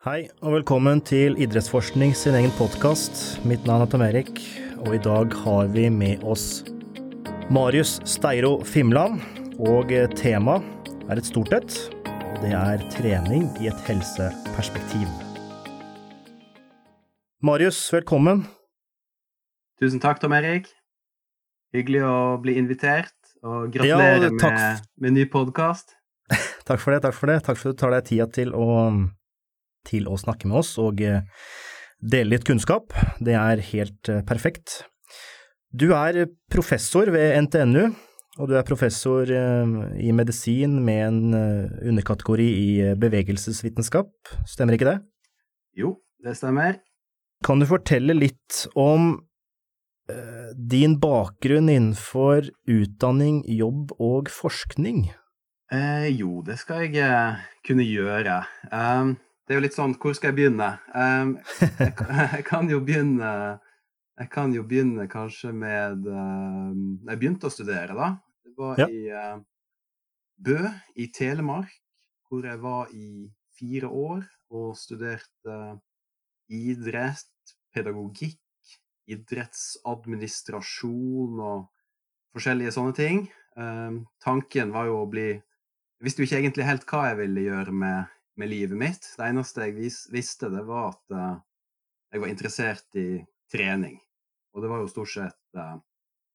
Hei, og velkommen til Idrettsforskning sin egen podkast. Mitt navn er Tom Erik, og i dag har vi med oss Marius Steiro Fimland. Og temaet er et stort et, det er trening i et helseperspektiv. Marius, velkommen. Tusen takk, Tom Erik. Hyggelig å bli invitert, og gratulerer ja, med, med ny podkast. takk for det, takk for det. Takk for at du tar deg tida til å til å snakke med oss og eh, dele litt kunnskap. Det er helt eh, perfekt. Du er professor ved NTNU, og du er professor eh, i medisin med en underkategori i bevegelsesvitenskap, stemmer ikke det? Jo, det stemmer. Kan du fortelle litt om din bakgrunn innenfor utdanning, jobb og forskning? Eh, jo, det skal jeg kunne gjøre. Um, det er jo litt sånn Hvor skal jeg begynne? Um, jeg, jeg, kan jo begynne Jeg kan jo begynne kanskje med um, Jeg begynte å studere, da. Det var ja. i uh, Bø i Telemark, hvor jeg var i fire år og studerte idrett, pedagogikk, idrettsadministrasjon og forskjellige sånne ting. Um, tanken var jo å bli Jeg visste jo ikke egentlig helt hva jeg ville gjøre med med livet mitt. Det eneste jeg vis, visste, det var at uh, jeg var interessert i trening. Og det var jo stort sett uh,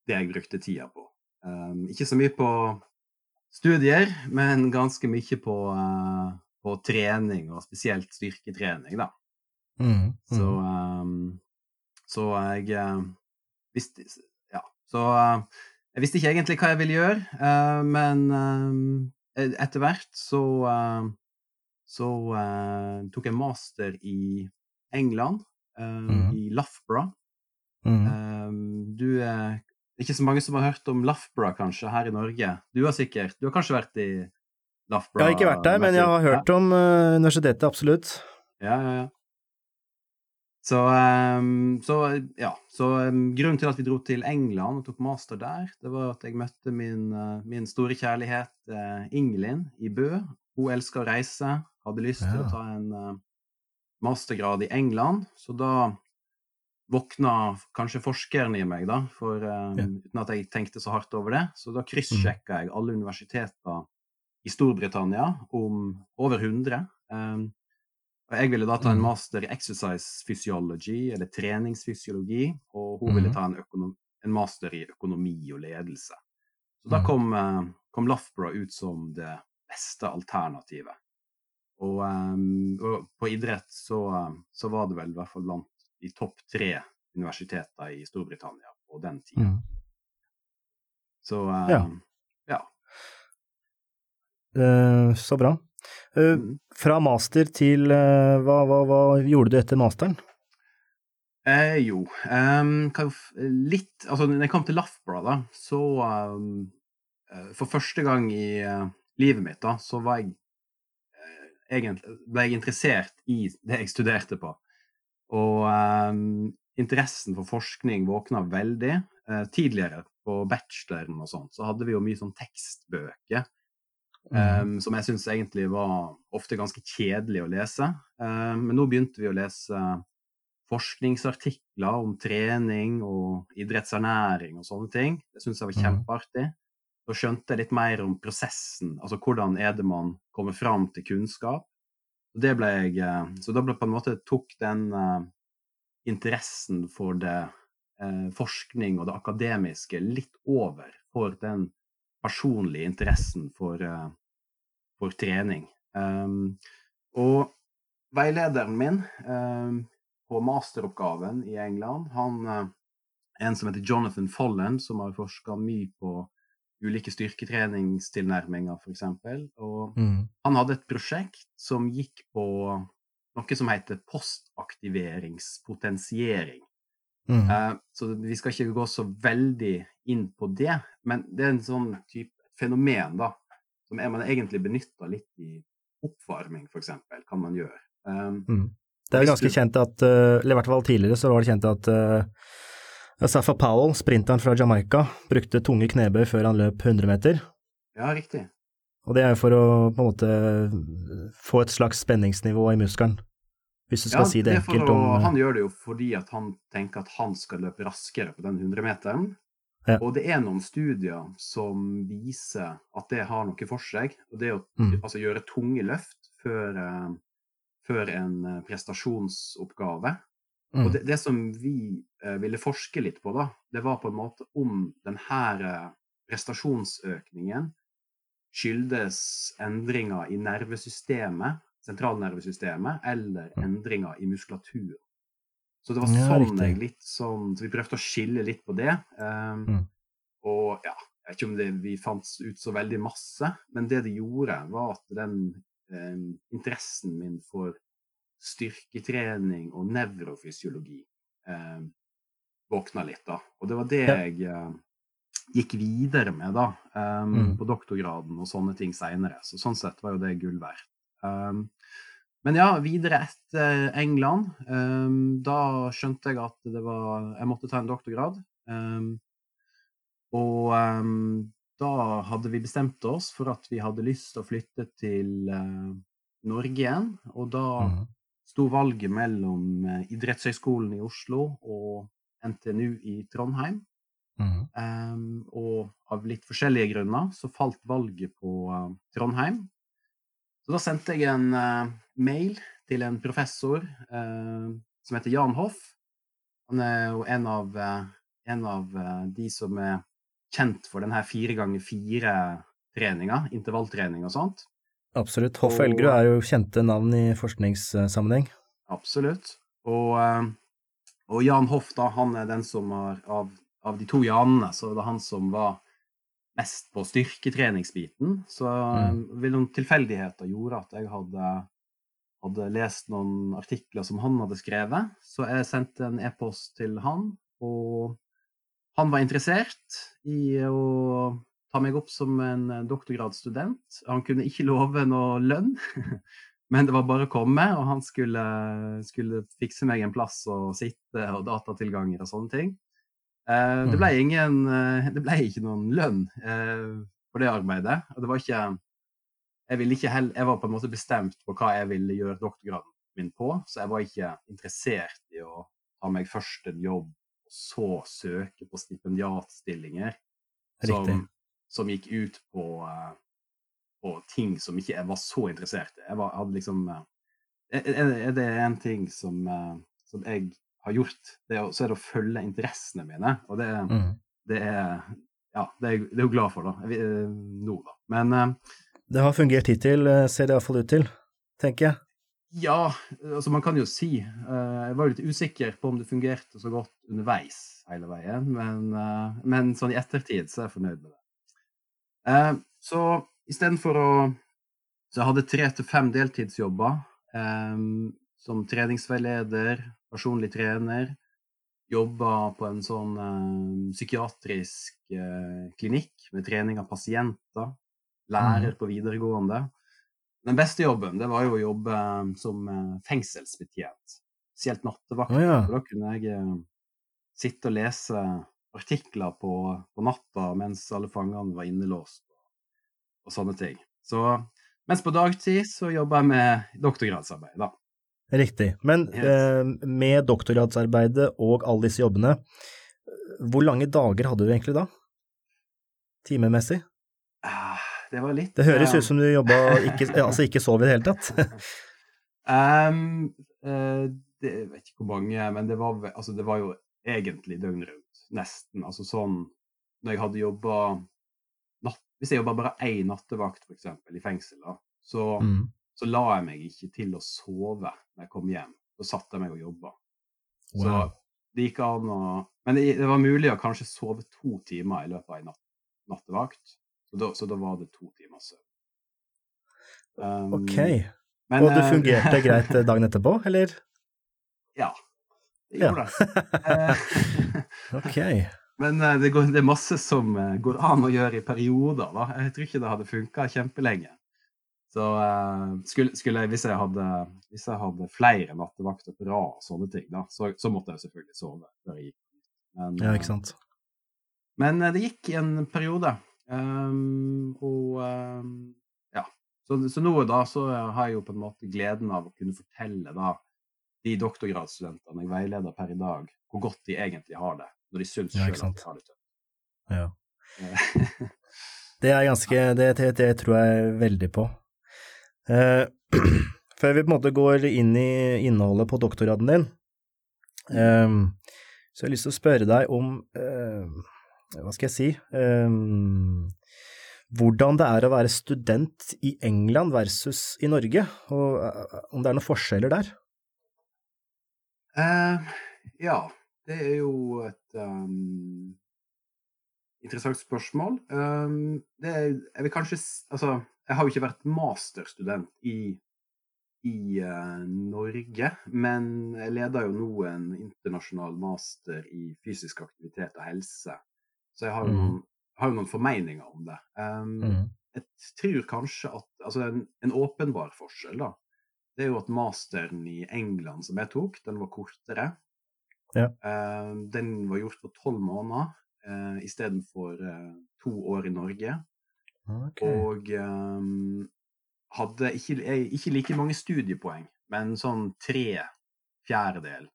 det jeg brukte tida på. Um, ikke så mye på studier, men ganske mye på, uh, på trening, og spesielt styrketrening, da. Mm, mm. Så, um, så jeg visste Ja. Så jeg visste ikke egentlig hva jeg ville gjøre, men etter hvert så så uh, tok jeg master i England, uh, mm. i Loughborough. Mm. Um, du er ikke så mange som har hørt om Loughborough, kanskje, her i Norge. Du har sikkert Du har kanskje vært i Loughborough? Jeg har ikke vært der, men jeg har hørt om uh, universitetet, absolutt. Ja, ja, ja. Så, um, så, ja. Så um, grunnen til at vi dro til England og tok master der, det var at jeg møtte min, uh, min store kjærlighet uh, Ingelin i Bø. Hun elsker å reise, hadde lyst til å ta en uh, mastergrad i England, så da våkna kanskje forskeren i meg, da, for, um, ja. uten at jeg tenkte så hardt over det. Så da kryssjekka jeg alle universiteter i Storbritannia om over 100. Um, og jeg ville da ta en mm. master i exercise physiology, eller treningsfysiologi, og hun ville mm. ta en, en master i økonomi og ledelse. Så da mm. kom, uh, kom Loughborough ut som det beste alternativet. Og, um, og på idrett så, så, var det vel i hvert fall blant de topp tre universiteter i Storbritannia på den tida. Mm. Så um, ja. ja. Uh, så bra. Uh, mm. Fra master til uh, hva, hva, hva, gjorde du etter masteren? Eh, jo, um, litt Altså, når jeg kom til Lafbra, da, så For første gang i livet mitt, da, så var jeg egentlig, ble jeg interessert i det jeg studerte på. Og um, interessen for forskning våkna veldig. Uh, tidligere, på bacheloren og sånt, så hadde vi jo mye sånn tekstbøker. Um, som jeg syns egentlig var ofte ganske kjedelig å lese. Um, men nå begynte vi å lese forskningsartikler om trening og idrettsernæring og sånne ting. Det syns jeg var kjempeartig da skjønte jeg litt mer om prosessen. Altså hvordan er det man kommer fram til kunnskap. Jeg, eh, så da ble på en måte tok den uh, interessen for det uh, forskning og det akademiske litt over for den personlige interessen for, uh, for trening. Um, og veilederen min um, på masteroppgaven i England, han en som heter Jonathan Follen, som har forska mye på ulike styrketreningstilnærminger, f.eks. Og mm. han hadde et prosjekt som gikk på noe som heter postaktiveringspotensiering. Mm. Uh, så vi skal ikke gå så veldig inn på det, men det er en sånn type fenomen da, som er man egentlig benytter litt i oppvarming, f.eks., kan man gjøre. Um, mm. Det er ganske du... kjent at, uh, eller i hvert fall tidligere så var det kjent at uh, Safa Powell, sprinteren fra Jamaica, brukte tunge knebøy før han løp 100 meter. Ja, riktig. Og det er jo for å på en måte få et slags spenningsnivå i muskelen. hvis du skal si det enkelt å, om eh, Han gjør det jo fordi at han tenker at han skal løpe raskere på den 100-meteren. Ja. Og det er noen studier som viser at det har noe for seg. Og det å Mm. altså, gjøre tunge løft før, eh, før en eh, prestasjonsoppgave. mm, Og det, det som vi ville forske litt på, da, det var på en måte om denne prestasjonsøkningen skyldes endringer i nervesystemet, sentralnervesystemet, eller Mm. endringer i muskulatur. Så det var sånn jeg litt sånn Så vi prøvde å skille litt på det. Um, Mm. Og ja, jeg vet ikke om det, vi fant ut så veldig masse, men det det gjorde, var at den eh, interessen min for styrketrening og nevrofysiologi eh, våkna litt, da. Og det var det Ja. jeg eh, gikk videre med, da, Um, Mm. på doktorgraden og sånne ting seinere. Så sånn sett var jo det gull verdt. Um, men ja, videre etter England. Um, da skjønte jeg at det var Jeg måtte ta en doktorgrad. Og da hadde vi bestemt oss for at vi hadde lyst til å flytte til uh, Norge igjen. Og da mm, sto valget mellom eh, Idrettshøgskolen i Oslo og NTNU i Trondheim. mm, Um, og av litt forskjellige grunner så falt valget på uh, Trondheim. Så da sendte jeg en uh, mail til en professor uh, som heter Jan Hoff. Han er jo en av, en av de som er kjent for denne fire ganger fire-treninga, intervalltrening og sånt. Absolutt. Hoff og Elgerud er jo kjente navn i forskningssammenheng. Absolutt. Og, og Jan Hoff, da, han er den som har av, av de to Janene, så det er han som var mest på styrketreningsbiten. Så mm. vil noen tilfeldigheter gjorde at jeg hadde, hadde lest noen artikler som han hadde skrevet. Så jeg sendte en e-post til han, og han var interessert i å ta meg opp som en doktorgradsstudent. Han kunne ikke love noe lønn. Men det var bare å komme, og han skulle, skulle fikse meg en plass å sitte og datatilganger og sånne ting. Eh, det, ble ingen, eh, det ble ikke noen lønn eh, for det arbeidet. Og det var ikke jeg, ikke jeg var på en måte bestemt på hva jeg ville gjøre doktorgraden min på, så jeg var ikke interessert i å ta meg først en jobb, og så søke på stipendiatstillinger som, som, gikk ut på uh, på ting som ikke jeg var så interessert i. Jeg var, hadde liksom er, er det en ting som, som jeg har gjort, det er, så er det å følge interessene mine. Og det, mm. det er Ja, det er, det er jo glad for, da. Nå, da. Men Det har fungert hittil, ser det iallfall ut til, tenker jeg. Ja, altså man kan jo si Jeg var litt usikker på om det fungerte så godt underveis hele veien, men, men sånn i ettertid så er jeg fornøyd med det. Så istedenfor å Så jeg hadde tre til fem deltidsjobber um, som treningsveileder, personlig trener. Jobba på en sånn uh, psykiatrisk uh, klinikk med trening av pasienter. Lærer mm. på videregående. Den beste jobben det var jo å jobbe um, som uh, fengselsbetjent. Spesielt nattevakt. Oh, ja. Da kunne jeg sitte og lese artikler på, på natta mens alle fangene var innelåst og sånne ting. Så mens på dagtid så jobber jeg med doktorgradsarbeid, da. Riktig. Men eh, med doktorgradsarbeidet og alle disse jobbene, hvor lange dager hadde du egentlig da? Timemessig? Det var litt Det høres ut som du jobba ikke, altså ikke sov i det hele tatt. um, uh, det, jeg vet ikke hvor mange, men det var, altså, det var jo egentlig døgnet rundt. Nesten. Altså sånn Når jeg hadde jobba hvis jeg jobba bare én nattevakt, f.eks., i fengsel, så, mm. så, la jeg meg ikke til å sove når jeg kom hjem. Da satte jeg meg og jobba. Wow. Så det gikk an å Men det, det, var mulig å kanskje sove to timer i løpet av en natt, nattevakt. Så da, så da, var det to timer søvn. Um, ok. Men, og du fungerte greit dagen etterpå, eller? Ja, det gjorde ja. det. ok. Men uh, det, går, det, er masse som uh, går an å gjøre i perioder. Da. Jeg tror ikke det hadde funka kjempelenge. Så uh, skulle, skulle jeg, hvis, jeg hadde, hvis jeg hadde flere nattevakter på rad, og sånne ting, da, så, så, måtte jeg selvfølgelig sove før jeg gikk. Men, ja, ikke sant. men det gikk en periode. Um, og um, ja. Så, så, nå da så har jeg jo på en måte gleden av å kunne fortelle da de doktorgradsstudentene jeg veileder per i dag, hvor godt de egentlig har det, når de syns Ja, at de har det tøft. Ja. Eh, Det er ganske det, det, det tror jeg veldig på. Eh, før vi på en måte går inn i innholdet på doktorgraden din, eh, så har jeg lyst til å spørre deg om eh, Hva skal jeg si eh, Hvordan det er å være student i England versus i Norge, og eh, om det er noen forskjeller der? Eh, ja, det er jo et um, interessant spørsmål. Um, det er, jeg vil kanskje Altså, jeg har jo ikke vært masterstudent i, i uh, Norge, men jeg leder jo nå en internasjonal master i fysisk aktivitet og helse. Så jeg har jo Mhm. noen, har noen formeninger om det. Ehm, jeg tror kanskje at Altså, en, en åpenbar forskjell, da, det er jo at masteren i England som jeg tok, den var kortere. Ja. Eh, den var gjort på tolv måneder uh, istedenfor uh, to år i Norge. Okay. Og um, hadde ikke, eh, ikke like mange studiepoeng, men sånn tre fjerdedel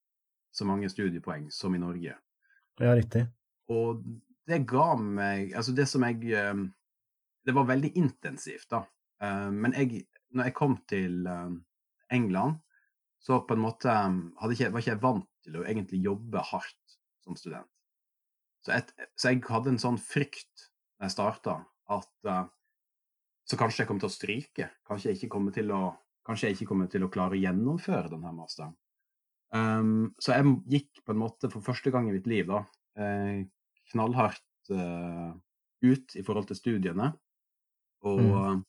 så mange studiepoeng som i Norge. Ja, riktig. Og det ga meg Altså, det som jeg eh, Det var veldig intensivt, da. Eh, Men jeg, når jeg kom til eh, England, så på en måte eh, ikke, var ikke jeg vant til å egentlig jobbe hardt som student. Så, et, så jeg hadde en sånn frykt da jeg starta, at uh, så kanskje jeg kommer til å stryke. Kanskje jeg ikke kommer til å, kanskje jeg ikke kommer til å klare å gjennomføre denne masteren. Um, så jeg gikk på en måte for første gang i mitt liv da, uh, knallhardt uh, ut i forhold til studiene. Og Mm.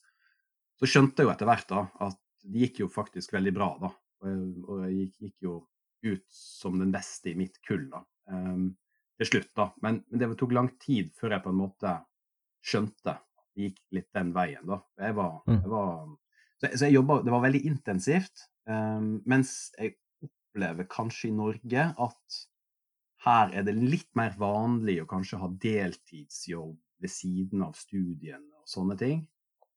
så skjønte jeg jo etter hvert da, at det gikk jo faktisk veldig bra, da. Og jeg, og jeg gikk, gikk jo ut som den beste i mitt kull, da. Um, til slutt, da. Men, men det tok lang tid før jeg på en måte skjønte at det gikk litt den veien, da. Jeg var, Mm. jeg var Så, jeg- så jeg jobba Det var veldig intensivt. Um, mens jeg opplever kanskje i Norge at her er det litt mer vanlig å kanskje ha deltidsjobb ved siden av studiene og sånne ting.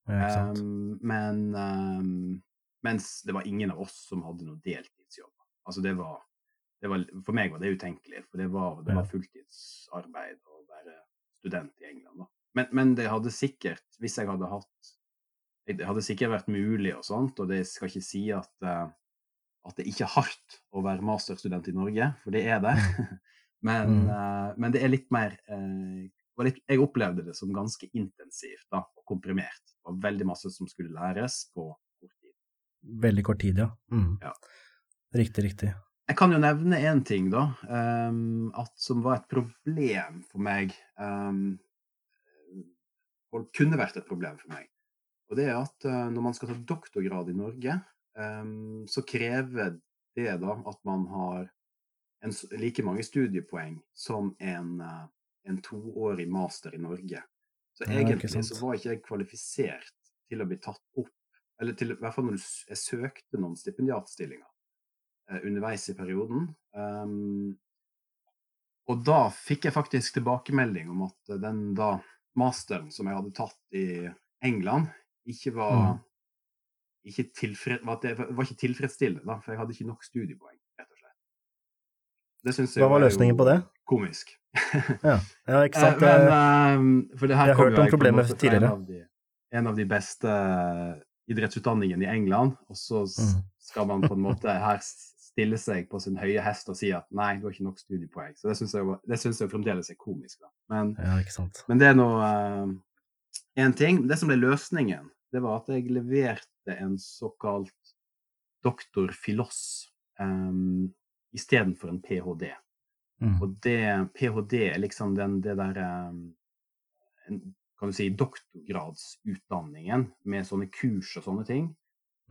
Ja. Um, men um, mens det var ingen av oss som hadde noe deltidsjobb. Altså det var, det var For meg var det utenkelig, for det var, det var fulltidsarbeid å være student i England. Da. Men, men det hadde sikkert, hvis jeg hadde hatt Det hadde sikkert vært mulig og sånt, og det skal ikke si at uh, at det ikke er hardt å være masterstudent i Norge, for det er det. men, Mm. uh, men det er litt mer uh, litt, Jeg opplevde det som ganske intensivt da, og komprimert. Det var veldig masse som skulle læres på kort tid. Veldig kort tid, ja. Mm. Ja. Riktig, riktig. Jeg kan jo nevne én ting, da, um, at som var et problem for meg um, Og kunne vært et problem for meg. Og det er at uh, når man skal ta doktorgrad i Norge, um, så krever det da at man har en, like mange studiepoeng som en, uh, en toårig master i Norge. Så Ja, egentlig så var ikke jeg kvalifisert til å bli tatt opp, eller til, i hvert fall når jeg søkte noen stipendiatstillinger underveis i perioden. Um, og da fikk jeg faktisk tilbakemelding om at eh, den da masteren som jeg hadde tatt i England, ikke var Mm. ikke tilfred, var, det var ikke tilfredsstillende, da, for jeg hadde ikke nok studiepoeng, rett og slett. Det jeg Hva var løsningen på det? Komisk. Ja, ja ikke sant. Eh, Men, Eh, eh, for det her jeg har hørt om problemet tidligere. En av, de, en av de beste idrettsutdanningene i England, og så Mm. skal man på en måte her stille seg på sin høye hest og si at nei, du har ikke nok studiepoeng. Så det syns jeg, det synes jeg fremdeles er komisk. da. Men, ja, men det er nå én ting. Det som ble løsningen, det var at jeg leverte en såkalt doktor filos um, istedenfor en ph.d. Mm. Og det ph.d. er liksom den det der um, Kan du si doktorgradsutdanningen med sånne kurs og sånne ting.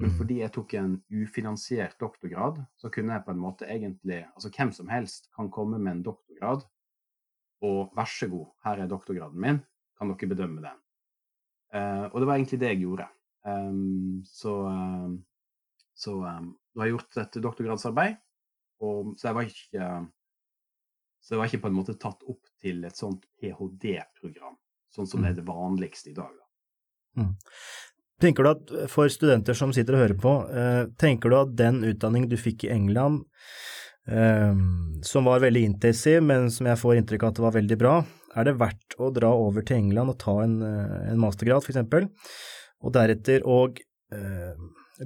Men Mm. fordi jeg tok en ufinansiert doktorgrad, så kunne jeg på en måte egentlig Altså hvem som helst kan komme med en doktorgrad, og vær så god, her er doktorgraden min, kan dere bedømme den. Uh, og det var egentlig det jeg gjorde. Um, så um, så um, nå har jeg gjort et doktorgradsarbeid, og, så jeg var ikke så jeg var ikke på en måte tatt opp til et sånt ph.d.-program, sånn som det er det vanligste i dag. Da. Tenker du at for studenter som sitter og hører på, eh, tenker du at den utdanningen du fikk i England, eh, som var veldig intensiv, men som jeg får inntrykk av at det var veldig bra, er det verdt å dra over til England og ta en, eh, en mastergrad, f.eks., og deretter å eh,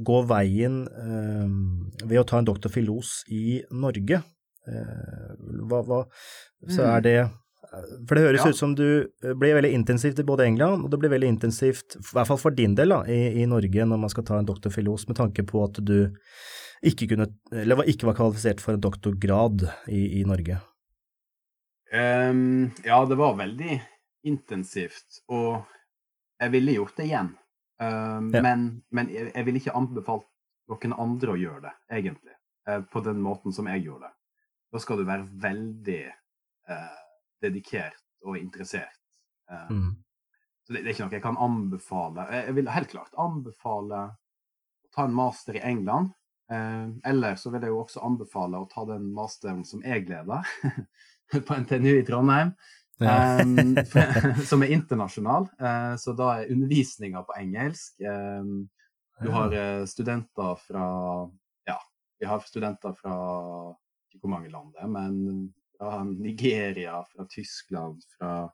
gå veien eh, ved å ta en doktor filos i Norge? Eh, hva, hva, så er Mm. det For det høres Ja. ut som du blir veldig intensivt i både England, og det blir veldig intensivt, i hvert fall for din del, da, i, i Norge når man skal ta en doktorfilos, med tanke på at du ikke kunne, eller var- ikke var kvalifisert for en doktorgrad i, i Norge. Um, ja, det var veldig intensivt, og jeg ville gjort det igjen. Um, Ja. Men, men jeg, jeg ville ikke anbefalt noen andre å gjøre det, egentlig. uh, på den måten som jeg gjorde det. Da skal du være veldig eh, dedikert og interessert. Eh, Mm. Så det, det er ikke noe jeg kan anbefale. Jeg, vil helt klart anbefale å ta en master i England. Eh, eller så vil jeg jo også anbefale å ta den masteren som jeg leder, på NTNU i Trondheim. Ja. Um, som er internasjonal. Uh, så da er undervisninga på engelsk. Um, du har uh, studenter fra Ja, vi har studenter fra ikke hvor mange land det er, men fra Nigeria, fra Tyskland, fra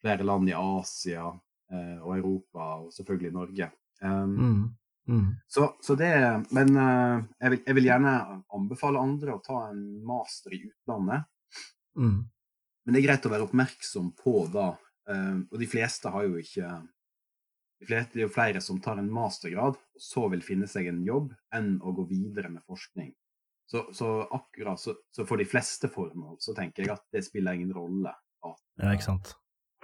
flere land i Asia eh, og Europa, og selvfølgelig Norge. Um, Mm. Mm. så, så det Men eh, jeg, vil, jeg vil gjerne anbefale andre å ta en master i utlandet. Mm. Men det er greit å være oppmerksom på da. eh, og de fleste har jo ikke de fleste, Det er jo flere som tar en mastergrad, og så vil finne seg en jobb, enn å gå videre med forskning. Så, så akkurat så, så for de fleste formål så tenker jeg at det spiller ingen rolle at, Ja, ikke sant.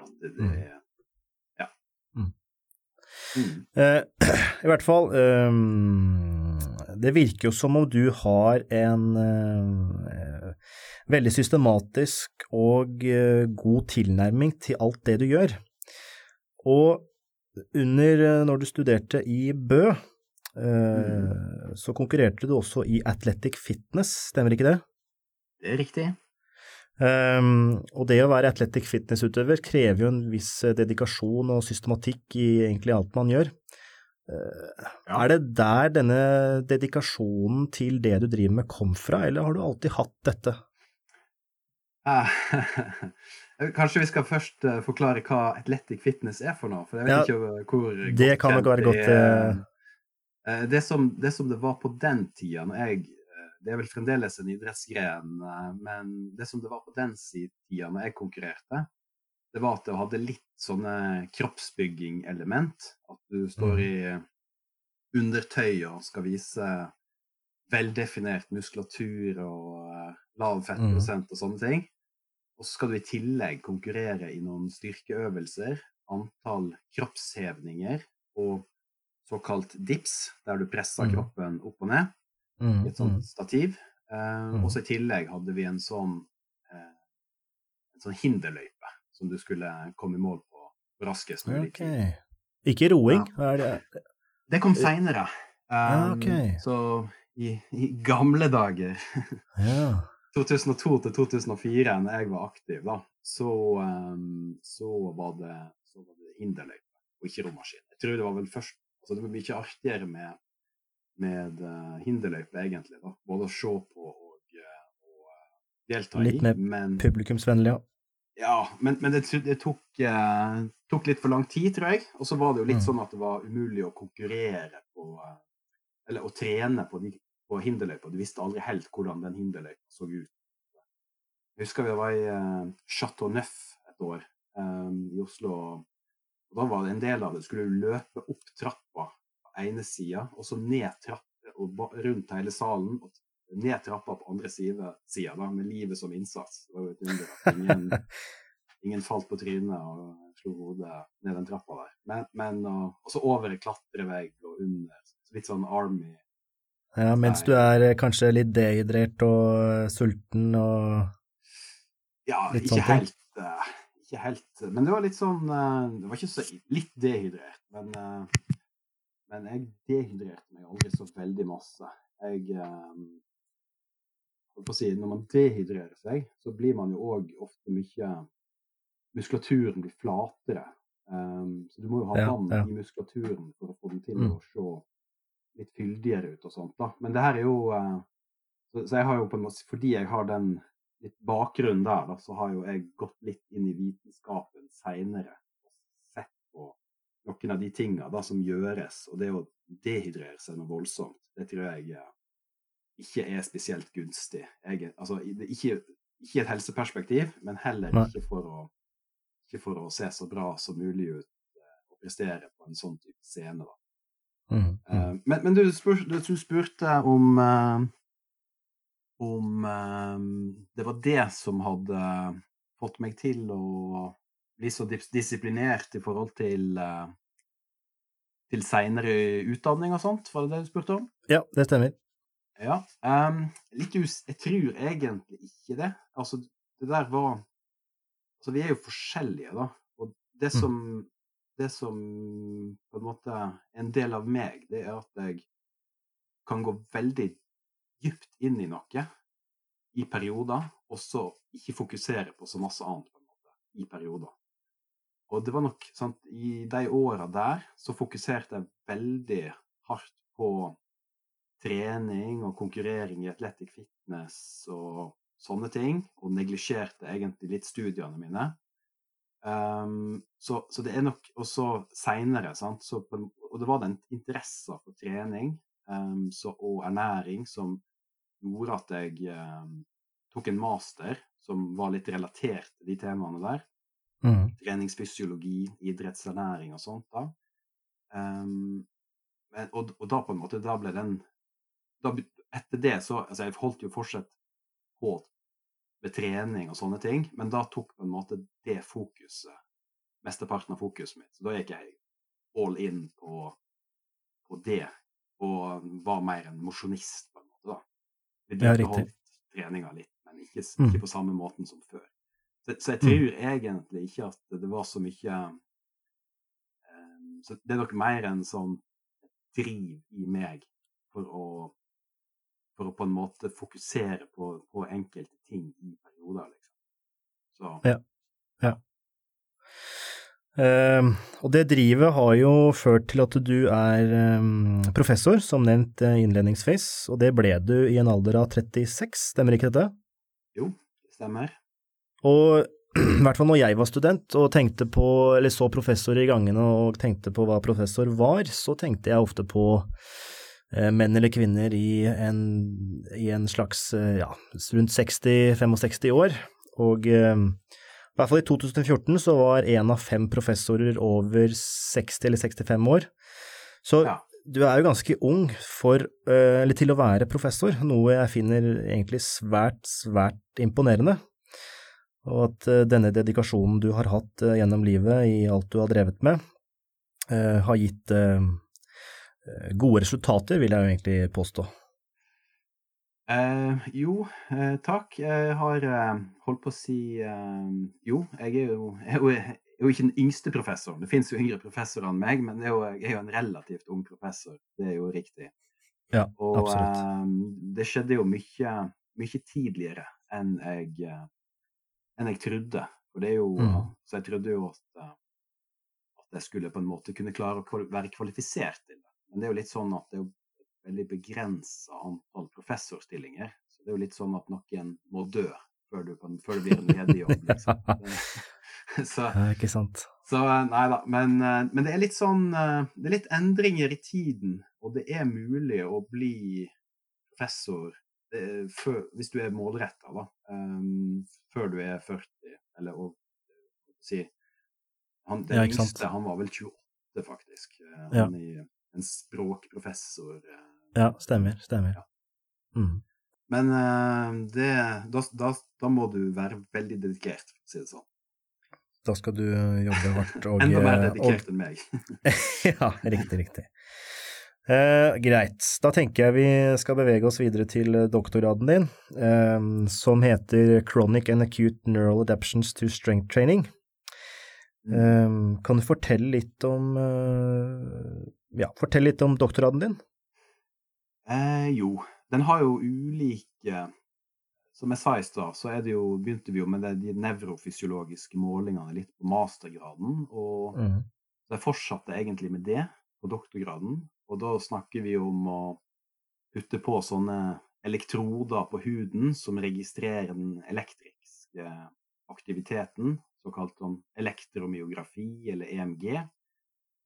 at det, det Mm. Ja. Mm. Mm. Eh, I hvert fall, um, det virker jo som om du har en uh, veldig systematisk og uh, god tilnærming til alt det du gjør. Og under, eh, når du studerte i Bø, eh, så konkurrerte du også i Athletic Fitness, stemmer ikke det? Det er riktig. Um, og det å være athletic fitness-utøver krever jo en viss eh, dedikasjon og systematikk i egentlig alt man gjør. Uh, Ja. Er det der denne dedikasjonen til det du driver med kom fra, eller har du alltid hatt dette? Kanskje vi skal først forklare hva athletic fitness er for noe? For jeg vet Ja, ikke hvor det kan nok være godt. Eh, Det som, det som det var på den tida, når jeg eh, Det er vel fremdeles en idrettsgren, eh, men det som det var på den tida når jeg konkurrerte, det var at det hadde litt sånne kroppsbygging-element. At du står i undertøy og skal vise veldefinert muskulatur og eh, lav fettprosent og sånne ting. Og så skal du i tillegg konkurrere i noen styrkeøvelser, antall kroppshevninger og såkalt dips, der du presser Mhm. kroppen opp og ned Mm, i et sånt stativ. Eh, Mhm. Og så i tillegg hadde vi en sånn, eh, en sånn hinderløype som du skulle komme i mål på raskest mm. mulig Okay. Ikke roing? Er det, Det kom seinere. Ja, okay. Så i, i gamle dager, ja. 2002 til 2004, når jeg var aktiv, da, så, um, så, var, det, så var det hinderløype og ikke romaskin. Jeg tror det var vel først altså Det blir mye artigere med, med uh, hinderløype, egentlig. da, Både å se på og, uh, og uh, delta Litt i. mer Men, Publikumsvennlig, ja. ja, men, men det, det tok, uh, tok litt for lang tid, tror jeg. Og så var det jo litt Mm. sånn at det var umulig å konkurrere på uh, Eller å trene på, de, på hinderløypa. Du visste aldri helt hvordan den hinderløypa så ut. Jeg husker vi var i uh, Chateau Neuf et år um, i Oslo. Og Da var det en del av det. Skulle løpe opp trappa på ene sida, og så ned trappa og rundt hele salen. og ned trappa på andre sida, da, med livet som innsats. Det var jo et under at ingen, ingen falt på trynet og slo hodet ned den trappa der. Men, men og, så over en klatrevegg og under. Litt sånn Army. ja. Mens du er eh, kanskje litt dehydrert og sulten og Ja, Litt ikke sånne ting. helt, eh, ikke helt Men det var litt sånn eh, Det var ikke så litt dehydrert, men eh, Men jeg dehydrerte meg aldri så veldig masse. Jeg eh, holdt på å si, Når man dehydrerer seg, så blir man jo òg ofte mye Muskulaturen blir flatere. Så du må jo ha vann ja. i muskulaturen for å få den til Mm. å se litt fyldigere ut og sånt. da. Men det her er jo eh, så, så jeg har jo på en måte, Fordi jeg har den litt bakgrunn der, da, så har jo jeg gått litt inn i vitenskapen seinere sett på noen av de tinga da som gjøres. Og det å dehydrere seg noe voldsomt, det tror jeg eh, ikke er spesielt gunstig. Jeg, altså, ikke, ikke et helseperspektiv, men heller ikke for å ikke for å se så bra som mulig ut eh, og prestere på en sånn type scene. da. Mm, mm. Eh, men, men du, spur, du, spurte om om eh, det var det som hadde fått meg til å bli så dis disiplinert i forhold til uh, til seinere utdanning og sånt, var det det du spurte om? Ja, det stemmer. Ja. Um, litt us jeg tror egentlig ikke det. Altså, det der var Altså, vi er jo forskjellige, da. Og det Mm. som Det som på en måte er en del av meg, det er at jeg kan gå veldig dypt inn i noe i perioder, og så ikke fokusere på så masse annet på en måte, i perioder. Og det var nok sant, I de åra der så fokuserte jeg veldig hardt på trening og konkurrering i athletic fitness og sånne ting, og neglisjerte egentlig litt studiene mine. Um, så, så det er nok også seinere, Og det var den interessen for trening um, så, og ernæring som gjorde at jeg eh, tok en master som var litt relatert til de temaene der Mm. treningsfysiologi, idrettsernæring og sånt. da. Um, men, og, og da på en måte, da ble den da, Etter det så altså Jeg holdt jo fortsatt på med trening og sånne ting, men da tok på en måte det fokuset mesteparten av fokuset mitt. Så da gikk jeg all in på, på det, og var mer en mosjonist, på en måte. da. Vi Ja, riktig. holdt treninga litt, men ikke, Mm. ikke på samme måten som før. Så, så jeg tror egentlig ikke at det var så mye um, Så det er nok mer en sånn driv i meg for å for å på en måte fokusere på, på enkelte ting i perioder, liksom. Så Ja. Ehm, og det drivet har jo ført til at du er um, professor, som nevnt eh, innledningsvis, og det ble du i en alder av 36, stemmer ikke dette? jo, det stemmer. Og i hvert fall når jeg var student og tenkte på, eller så professor i gangene og tenkte på hva professor var, så tenkte jeg ofte på uh, menn eller kvinner i en, i en slags, uh, ja, rundt 60-65 år. Og eh, i hvert fall i 2014 så var en av fem professorer over 60 eller 65 år. Så Ja. du er jo ganske ung for, eh, eller til å være professor, noe jeg finner egentlig svært, svært imponerende. Og at eh, denne dedikasjonen du har hatt eh, gjennom livet i alt du har drevet med, har gitt gode resultater, vil jeg jo egentlig påstå. Eh, jo, eh, takk. Jeg har eh, holdt på å si eh, Jo, jeg er jo, jeg er jo, jeg er jo ikke den yngste professoren. Det finnes jo yngre professorer enn meg, men jo, jeg er jo en relativt ung professor. Det er jo riktig. Ja, Og absolutt. eh, det skjedde jo mye, mye tidligere enn jeg, eh, enn jeg trodde. og det er jo Mm. Så jeg trodde jo at, at jeg skulle på en måte kunne klare å være kvalifisert til det. Men det er jo litt sånn at det er jo veldig begrensa antall professorstillinger. Så det er jo litt sånn at noen må dø før, du kan, før det blir en ledig jobb, liksom. Det- så, ikke sant. så eh, nei da. Men, eh, men det er litt sånn eh, Det er litt endringer i tiden, og det er mulig å bli professor før, hvis du er målretta, da. før du er 40, eller å si han, Den Ja, yngste, han var vel 28, faktisk. Han Ja. Er en språkprofessor. Eh. Ja, stemmer, stemmer. Mm. Men eh, det, da, da, da må du være veldig dedikert, for å si det sånn. Da skal du jobbe hardt og Enda mer dedikert og- enn meg. ja, riktig, riktig. Eh, greit, da tenker jeg vi skal bevege oss videre til eh, doktorgraden din, eh, som heter Chronic and Acute Neural Adaptions to Strength Training. Eh, kan du fortelle litt om eh, ja, fortell litt om doktorgraden din? Eh, jo, den har jo ulike som jeg sa i stad, så jo, begynte vi jo med de nevrofysiologiske målingene litt på mastergraden. Og mm. jeg fortsatte egentlig med det på doktorgraden. Og da snakker vi om å putte på sånne elektroder på huden som registrerer den elektriske aktiviteten, såkalt sånn elektromyografi eller EMG.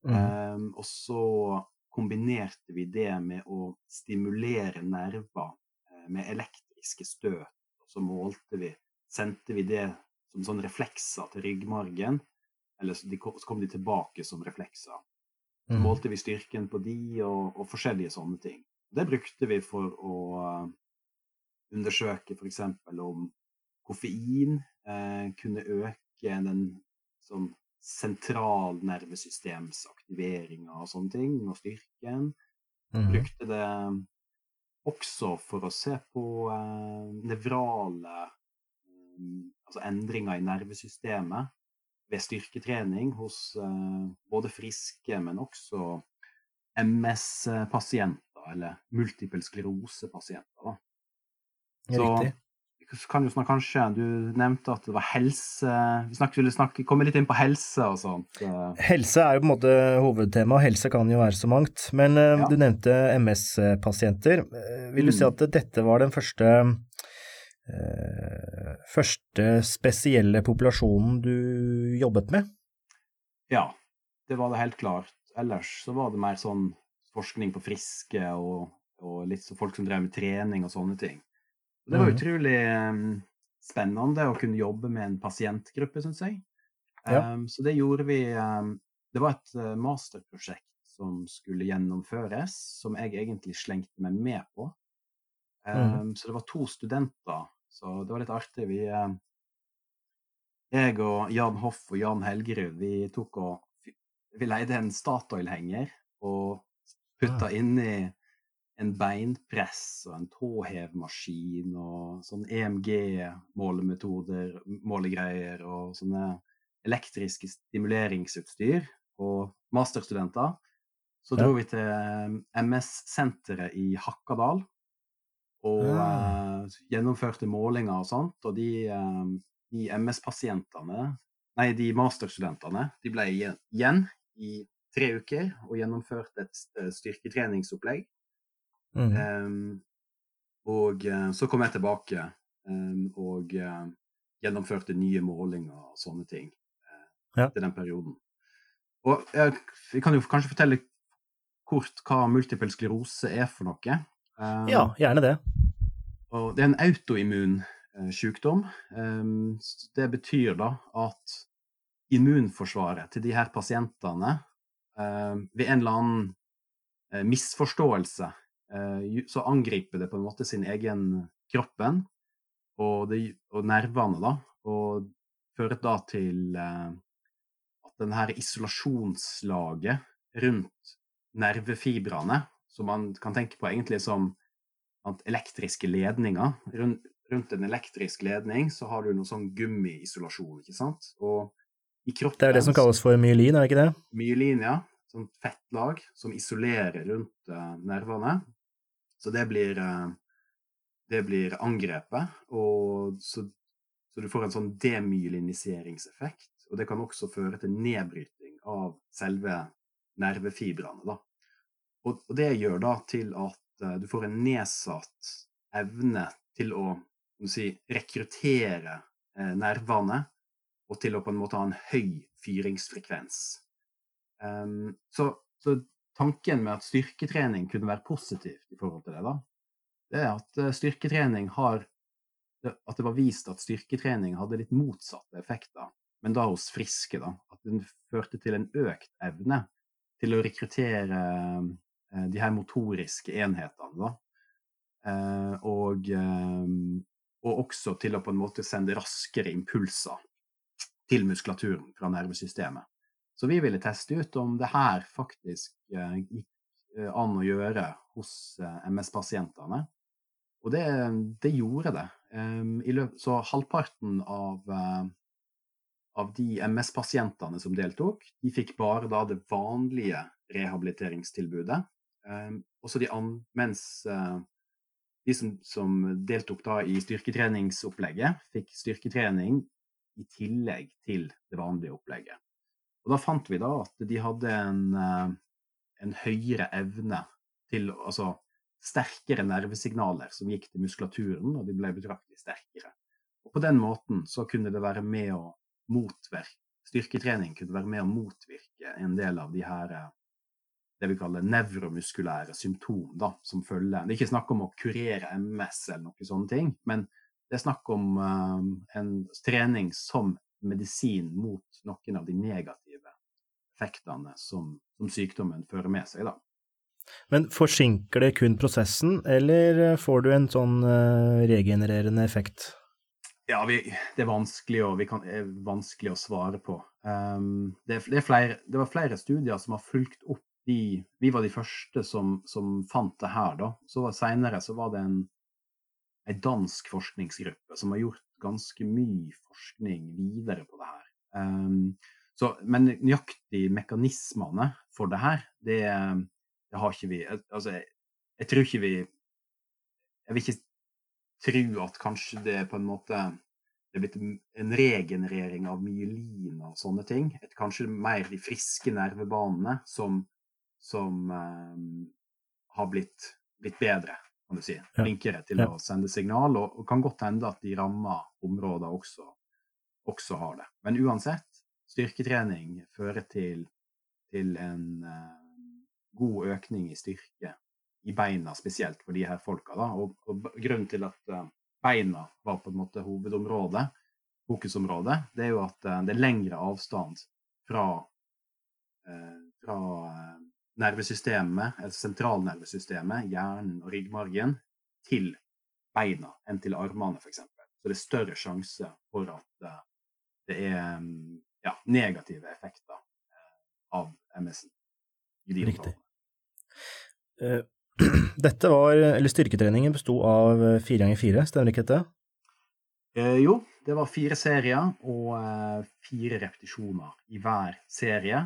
Mm. Um, og så kombinerte vi det med å stimulere nerver uh, med elektriske støt. Og så målte vi, sendte vi det som sånn reflekser til ryggmargen, eller så, kom, så kom de tilbake som reflekser. Så mm. målte vi styrken på de og, og, forskjellige sånne ting. Det brukte vi for å uh, undersøke f.eks. om koffein eh, kunne øke den sånn sentralnervesystemsaktiveringa og sånne ting, og styrken. Mm. Brukte det også for å se på eh, nevrale um, Altså endringer i nervesystemet ved styrketrening hos eh, både friske, men også MS-pasienter, eller multiple sklerose-pasienter. Så Riktig kan jo snakke, kanskje Du nevnte at det var helse Vi snakket, ville snakke, komme litt inn på helse og sånt. Helse er jo på en måte hovedtema, og helse kan jo være så mangt. Men eh, ja. du nevnte MS-pasienter. Eh, vil du mm. si at dette var den første eh, første spesielle populasjonen du jobbet med? Ja, det var det helt klart. Ellers så var det mer sånn forskning på friske og, og litt så folk som drev med trening og sånne ting. Det var mm. utrolig um, spennende å kunne jobbe med en pasientgruppe, syns jeg. Ja. Um, så det gjorde vi um, Det var et masterprosjekt som skulle gjennomføres, som jeg egentlig slengte meg med på. Mm. Så det var to studenter, så det var litt artig. Vi, jeg og Jan Hoff og Jan Helgerud, vi tok og vi leide en Statoil-henger og putta ja. inni en beinpress og en tåhevmaskin og sånn EMG-målemetoder, målegreier og sånne elektriske stimuleringsutstyr og masterstudenter. Så dro ja. vi til MS-senteret i Hakkadal og ja. uh, gjennomførte målinger og sånt. Og de, uh, de MS-pasientene, nei, de masterstudentene, de ble igjen i tre uker og gjennomførte et styrketreningsopplegg Mm. Um, og uh, så kom jeg tilbake um, og uh, gjennomførte nye målinger og sånne ting uh, ja. til den perioden. Og jeg, jeg, kan jo kanskje fortelle kort hva multiple sklerose er for noe. Um, ja, gjerne det. Og det er en autoimmun sykdom. det betyr da at immunforsvaret til de her pasientene ved en eller annen misforståelse Eh, så angriper det på en måte sin egen kroppen og, det, og nervene, da. Og fører da til eh, at den her isolasjonslaget rundt nervefibrene, som man kan tenke på egentlig som elektriske ledninger rundt, rundt en elektrisk ledning så har du noe sånn gummiisolasjon, ikke sant? Og i kroppen Det er det som kalles for myelin, er det ikke det? Myelin, ja. Sånn fettlag som isolerer rundt nervene. Så det blir, eh, det blir angrepet, og så, så, du får en sånn demyeliniseringseffekt. Og det kan også føre til nedbryting av selve nervefibrene. Da. Og, og, det gjør da til at uh, du får en nedsatt evne til å si, rekruttere uh, nervene, og til å på en måte ha en høy fyringsfrekvens. Um, så, så tanken med at styrketrening kunne være positivt i forhold til det, da, det er at eh, styrketrening har At det var vist at styrketrening hadde litt motsatte effekter, men da hos friske. da, At den førte til en økt evne til å rekruttere eh, de her motoriske enhetene. da, eh, og, og også til å på en måte sende raskere impulser til muskulaturen fra nervesystemet. Så vi ville teste ut om det her faktisk eh, gikk eh, an å gjøre hos eh, MS-pasientene. Og det, det, gjorde det. Så halvparten av, av de MS-pasientene som deltok, de fikk bare da det vanlige rehabiliteringstilbudet. De, mens de som, som, deltok da i styrketreningsopplegget, fikk styrketrening i tillegg til det vanlige opplegget. Og da fant vi da at de hadde en, eh, en høyere evne til Altså sterkere nervesignaler som gikk til muskulaturen, og de ble betraktelig sterkere. Og på den måten så kunne det være med å motvirke Styrketrening kunne være med å motvirke en del av de her det vi kaller nevromuskulære symptom da, som følger. Det er ikke snakk om å kurere MS eller noen sånne ting, men det er snakk om uh, en trening som medisin mot noen av de negative effektene som, som sykdommen fører med seg. da. Men forsinker det kun prosessen, eller får du en sånn uh, regenererende effekt? Ja, vi, det, er kan, er vanskelig å svare på. Um, det, det, flere, det, var flere studier som har fulgt opp de Vi var de første som, som fant det her, da. Så Seinere så var det en, en dansk forskningsgruppe som har gjort ganske mye forskning videre på det her. Um, så, men nøyaktig mekanismene for det her, det, det har ikke vi Altså, jeg, jeg, tror ikke vi Jeg vil ikke tro at kanskje det på en måte det er blitt en regenerering av myelin og sånne ting. Et, kanskje mer de friske nervebanene som som um, har blitt, blitt, bedre, kan du si. Flinkere til ja. å sende signal. Og, og kan godt hende at de ramma områder også, også, har det. Men uansett, styrketrening fører til, til en uh, god økning i styrke i beina, spesielt for de her folka. Da. Og, og grunnen til at uh, beina var på en måte hovedområdet, fokusområdet, det er jo at uh, det er lengre avstand fra, fra nervesystemet, altså sentralnervesystemet, hjernen og ryggmargen, til beina enn til armene, f.eks. Så det er større sjanse for at det er um, ja, negative effekter uh, av MS-en. Riktig. Uh, dette var, eller Styrketreningen besto av fire ganger fire, stemmer ikke dette? jo, det var fire serier og fire repetisjoner i hver serie.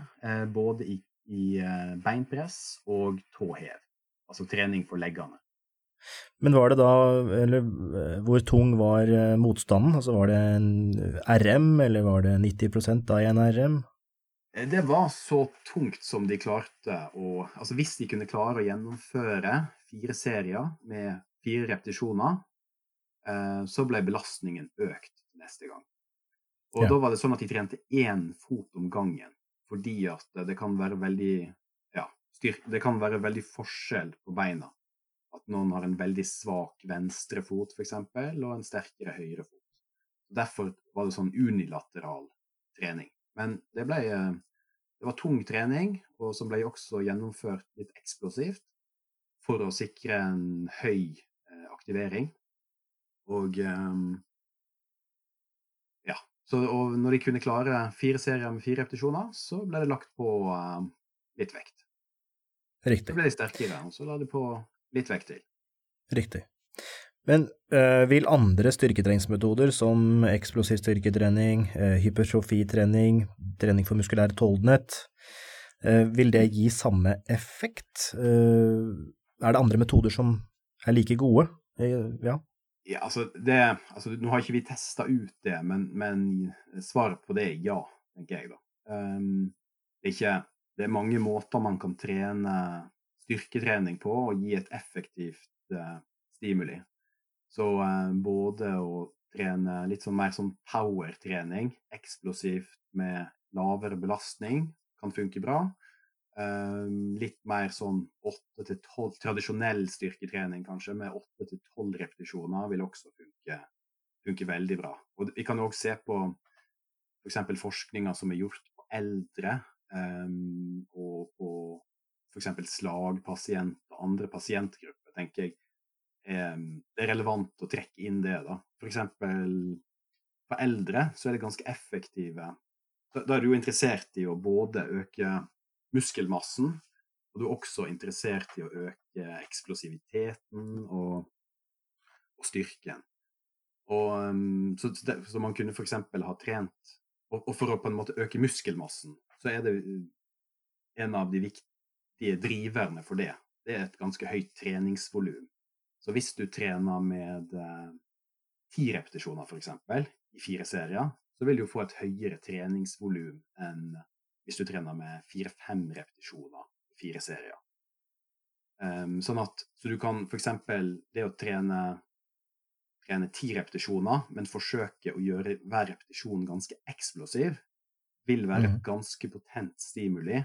både i i eh, beinpress og tåhev. Altså trening for leggene. Men var det da, eller eh, hvor tung var eh, motstanden? Altså var det en RM, eller var det 90% av en RM? Det var så tungt som de klarte å Altså hvis de kunne klare å gjennomføre fire serier med fire repetisjoner, så ble belastningen økt neste gang. Og ja. da var det sånn at de trente én fot om gangen fordi at det kan være veldig ja, det kan være veldig forskjell på beina. At noen har en veldig svak venstre fot f.eks., og en sterkere høyre fot. Derfor var det sånn unilateral trening. Men det ble det var tung trening, og som ble også gjennomført litt eksplosivt for å sikre en høy eh, aktivering. Og ja. så, og når de kunne klare fire serier med fire repetisjoner, så ble det lagt på litt vekt. Riktig. Så ble de sterkere, og så la de på litt vekk til. Riktig. Men øh, vil andre styrketreningsmetoder som eksplosiv styrketrening, øh, hypertrofitrening, trening for muskulær toldenhet, øh, vil det gi samme effekt? er det andre metoder som er like gode? ja. Ja, altså, det, altså, Nå har ikke vi testa ut det, men, men, svaret på det er ja, tenker jeg. da. Um, det, er ikke, det er mange måter man kan trene styrketrening på og gi et effektivt uh, stimuli. Så uh, både å trene litt sånn mer sånn power-trening, eksplosivt med lavere belastning, kan funke bra. Um, litt mer sånn 8-12, Tradisjonell styrketrening kanskje, med 8-12 repetisjoner, vil også funke, funke veldig bra. Og vi kan òg se på f.eks. For forskninga som er gjort på eldre, um, og på f.eks. slagpasienter, andre pasientgrupper, tenker jeg eh, det er relevant å trekke inn det. da. F.eks. for eldre så er det ganske effektive Da, da er du jo interessert i å både øke muskelmassen. Og du er også interessert i å øke eksplosiviteten og, og styrken. Og, um, så, så, man kunne f.eks. ha trent og, og, for å på en måte øke muskelmassen, så er det en av de viktige driverne for det. Det er et ganske høyt treningsvolum. Så hvis du trener med eh, ti repetisjoner, f.eks., i fire serier, så vil du få et høyere treningsvolum enn hvis du trener med fire-fem repetisjoner i fire serier. Um, sånn at, så du kan f.eks. det å trene trene ti repetisjoner, men forsøke å gjøre hver repetisjon ganske eksplosiv, vil være et mhm. ganske potent stimuli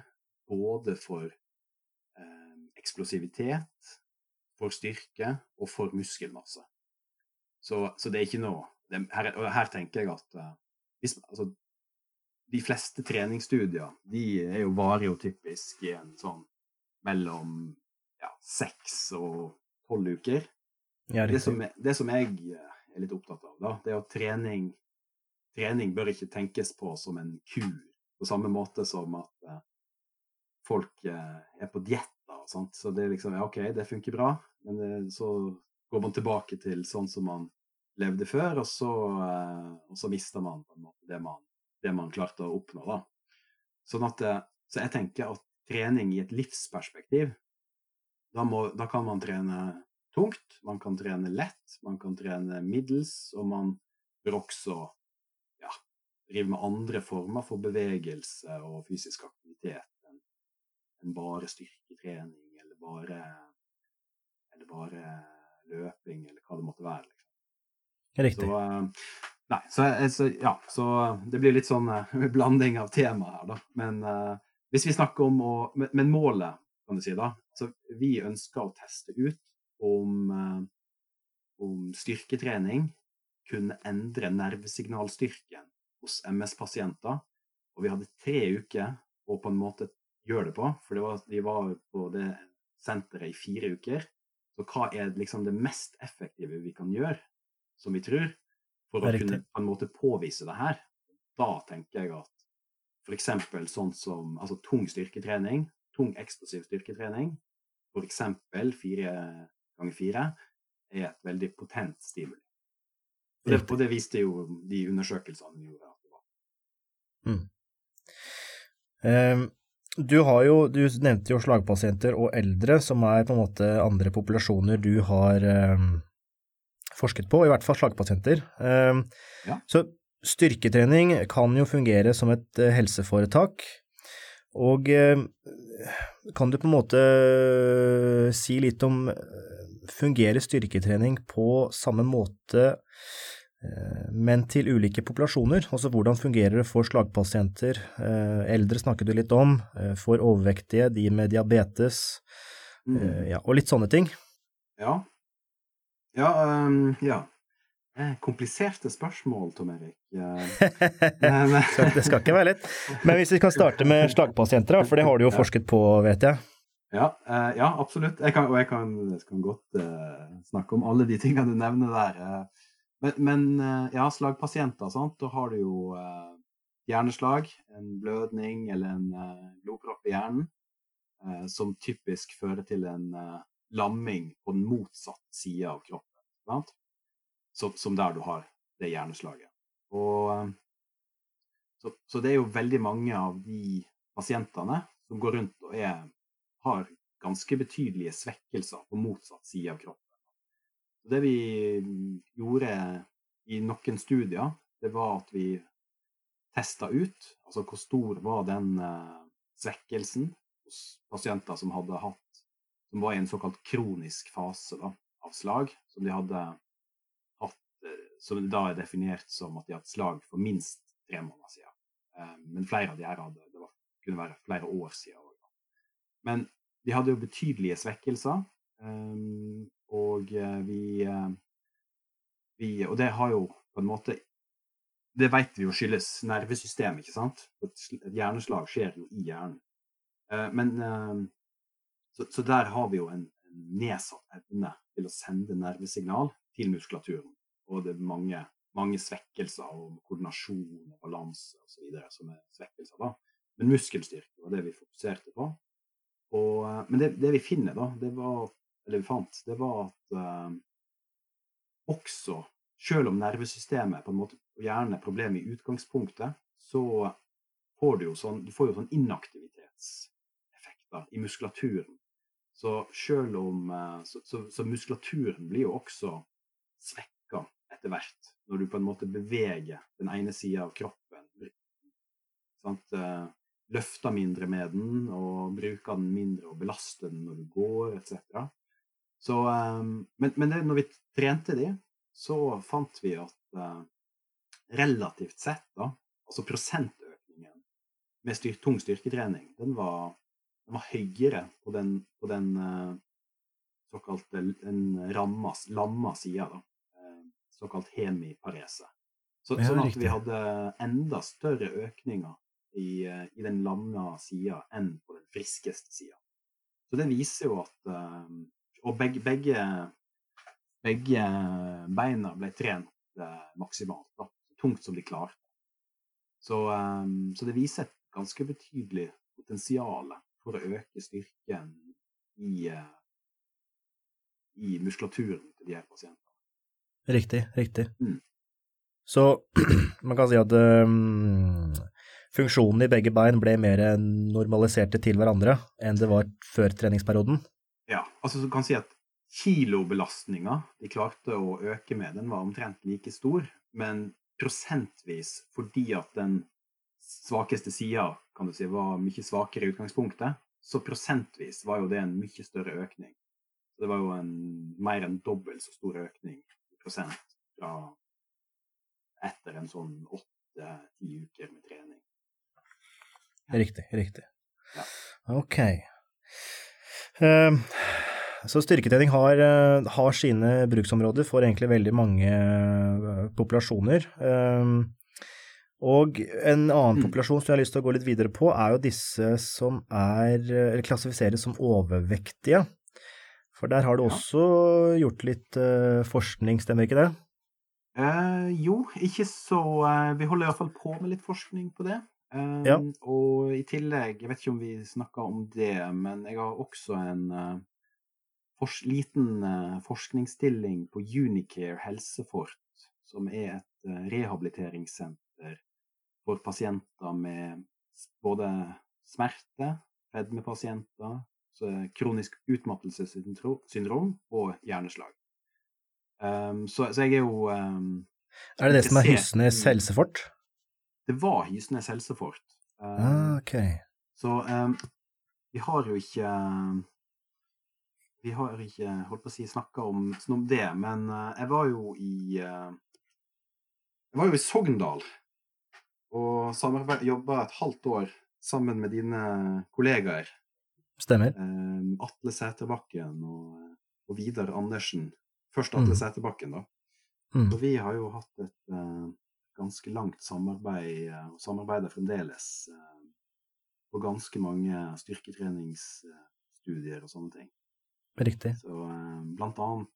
både for eh, eksplosivitet, for styrke og for muskelmasse. Så, så det er ikke noe det, her, Og her tenker jeg at uh, hvis, altså, de fleste treningsstudier de er jo, varer jo typisk i en sånn mellom ja, seks og tolv uker. Ja, det, som, det, som, jeg eh, er litt opptatt av, da, det er at trening, trening bør ikke tenkes på som en kur. På samme måte som at uh, folk er på dietter. Sant? Så det er liksom ja, OK, det funker bra, men det, så går man tilbake til sånn som man levde før, og så, og så mister man det man, det man klarte å oppnå. da. Sånn at, så jeg tenker at trening i et livsperspektiv, da, må, da kan man trene tungt, man kan trene lett, man kan trene middels, og man bør også ja, drive med andre former for bevegelse og fysisk aktivitet enn bare styrketrening eller bare, eller bare løping, eller hva det måtte være. Liksom. Riktig. Så, uh, nei, så, så, ja, så det blir litt sånn uh, blanding av tema her, da. Men uh, hvis vi snakker om å men, men målet, kan du si, da. Så vi ønsker å teste ut om, eh, om styrketrening kunne endre nervesignalstyrken hos MS-pasienter. Og vi hadde tre uker å på en måte gjøre det på, for det var, vi var på det senteret i fire uker. Så hva er liksom det mest effektive vi kan gjøre, som vi tror, for å kunne på en måte påvise det her? Da tenker jeg at f.eks. sånn som altså tung styrketrening, tung eksplosiv styrketrening, f.eks. fire ganger fire er et veldig potent stimuli. Og det, og det viste jo de undersøkelsene vi gjorde. at det var. Mm. Um, du, jo, du nevnte jo slagpasienter og eldre, som er på en måte andre populasjoner du har eh, forsket på, i hvert fall slagpasienter. Eh, ja. Så styrketrening kan jo fungere som et uh, helseforetak. Og eh, kan du på en måte uh, si litt om fungerer styrketrening på samme måte, eh, men til ulike populasjoner? Altså hvordan fungerer det for slagpasienter? Eh, eldre snakket du litt om, eh, for overvektige, de med diabetes, mm. ja, og litt sånne ting. Ja. Ja. Um, ja. Kompliserte spørsmål, Tom Erik. Men... det skal ikke være lett. Men hvis vi kan starte med slagpasienter, for det har du jo forsket på, vet jeg. Ja, eh, ja absolutt. Jeg kan, og jeg kan, jeg kan godt uh, snakke om alle de tingene du nevner der. Eh. Men, men eh, ja, slagpasienter, sant? da har du jo eh, hjerneslag, en blødning eller en eh, blodpropp i hjernen, som typisk fører til en lamming på den motsatte sida av kroppen. Så, som der du har det hjerneslaget. Og, så, så det er jo veldig mange av de pasientene som går rundt og er har ganske betydelige svekkelser på motsatt side av kroppen. Det vi gjorde i noen studier, det var at vi testa ut altså hvor stor var den uh, svekkelsen hos pasienter som hadde hatt som var i en såkalt kronisk fase da, av slag, som de hadde hatt uh, Som da er definert som at de har hatt slag for minst tre måneder siden. Uh, men flere av de her hadde det var, kunne være flere år siden. Men de hadde jo betydelige svekkelser, og eh, vi, uh, vi, Og det har jo på en måte Det vet vi jo skyldes nervesystemet, ikke sant? Et hjerneslag skjer jo i hjernen. Uh, men uh, så, der har vi jo en, nedsatt evne til å sende nervesignal til muskulaturen. Og det er mange, mange svekkelser og koordinasjon og balanse osv. som er svekkelser. da. Men muskelstyrke var det vi fokuserte på. Og, eh, men det, det, vi finner, da, det var, eller vi fant, det var at eh, også, selv om nervesystemet på en måte gjerne er problemet i utgangspunktet, så får du jo sånn, du får jo sånn inaktivitetseffekter i muskulaturen Så selv om eh, så, så, så muskulaturen blir jo også svekka etter hvert, når du på en måte beveger den ene sida av kroppen. Sant? Eh, løfter mindre med den og bruker den mindre og belaster den når du går, etc. Så, eh, men, men det, når vi trente de, så fant vi at relativt sett, da, altså prosentøkningen med styr, tung styrketrening, den var den var høyere på den, på den uh, såkalte den rammas, lamma sida, da. Såkalt hemiparese. Så, ja, sånn at vi hadde enda større økninger i, i den lamma sida enn på den friskeste sida. Så det viser jo at Og begge, begge, begge, beina ble trent maksimalt, da. Så tungt som de klarte. Så, um, så det viser et ganske betydelig potensial for å øke styrken i, eh, i muskulaturen til de her pasientene. Riktig, riktig. Mm. Så man kan si at um, funksjonen i begge bein ble mer normaliserte til hverandre enn det var før treningsperioden? Ja, altså du kan si at kilobelastninga de klarte å øke med, den var omtrent like stor, men prosentvis fordi at den svakeste sida kan du si, var mye svakere i utgangspunktet, så prosentvis var jo det en mye større økning. Så det var jo en mer enn dobbelt så stor økning i prosent fra etter en sånn åtte-ti uker med trening. Riktig, riktig. Ja. Ok. Uh, så styrketrening har, uh, har, sine bruksområder for egentlig veldig mange uh, populasjoner. Uh, og en annen mm. populasjon som jeg har lyst til å gå litt videre på, er jo disse som er, eller klassifiseres som overvektige. For der har du ja. også gjort litt uh, forskning, stemmer ikke det? Eh, jo, ikke så Vi holder iallfall på med litt forskning på det. Uh, ja. Og i tillegg, jeg vet ikke om vi snakka om det, men jeg har også en fors liten forskningsstilling på Unicare Helsefort, som er et rehabiliteringssenter for pasienter med både smerte, fedmepasienter, kronisk utmattelsessyndrom og hjerneslag. Um, så, så, jeg er jo um, Er det det som er Hysnes helsefort? Det var Hysnes helsefort. Um, ah, ok. Så vi har jo ikke Vi har ikke holdt på å si snakka om, om, det, men uh, jeg var jo i uh, Jeg var jo i Sogndal og jobba et halvt år sammen med dine kollegaer. Stemmer. Um, Atle Sæterbakken og, og, Vidar Andersen. Først Atle mm. Sæterbakken, da. Mm. Og vi har jo hatt et uh, ganske langt samarbeid, uh, og samarbeider fremdeles, uh, på ganske mange styrketreningsstudier og sånne ting. Riktig. Så blant annet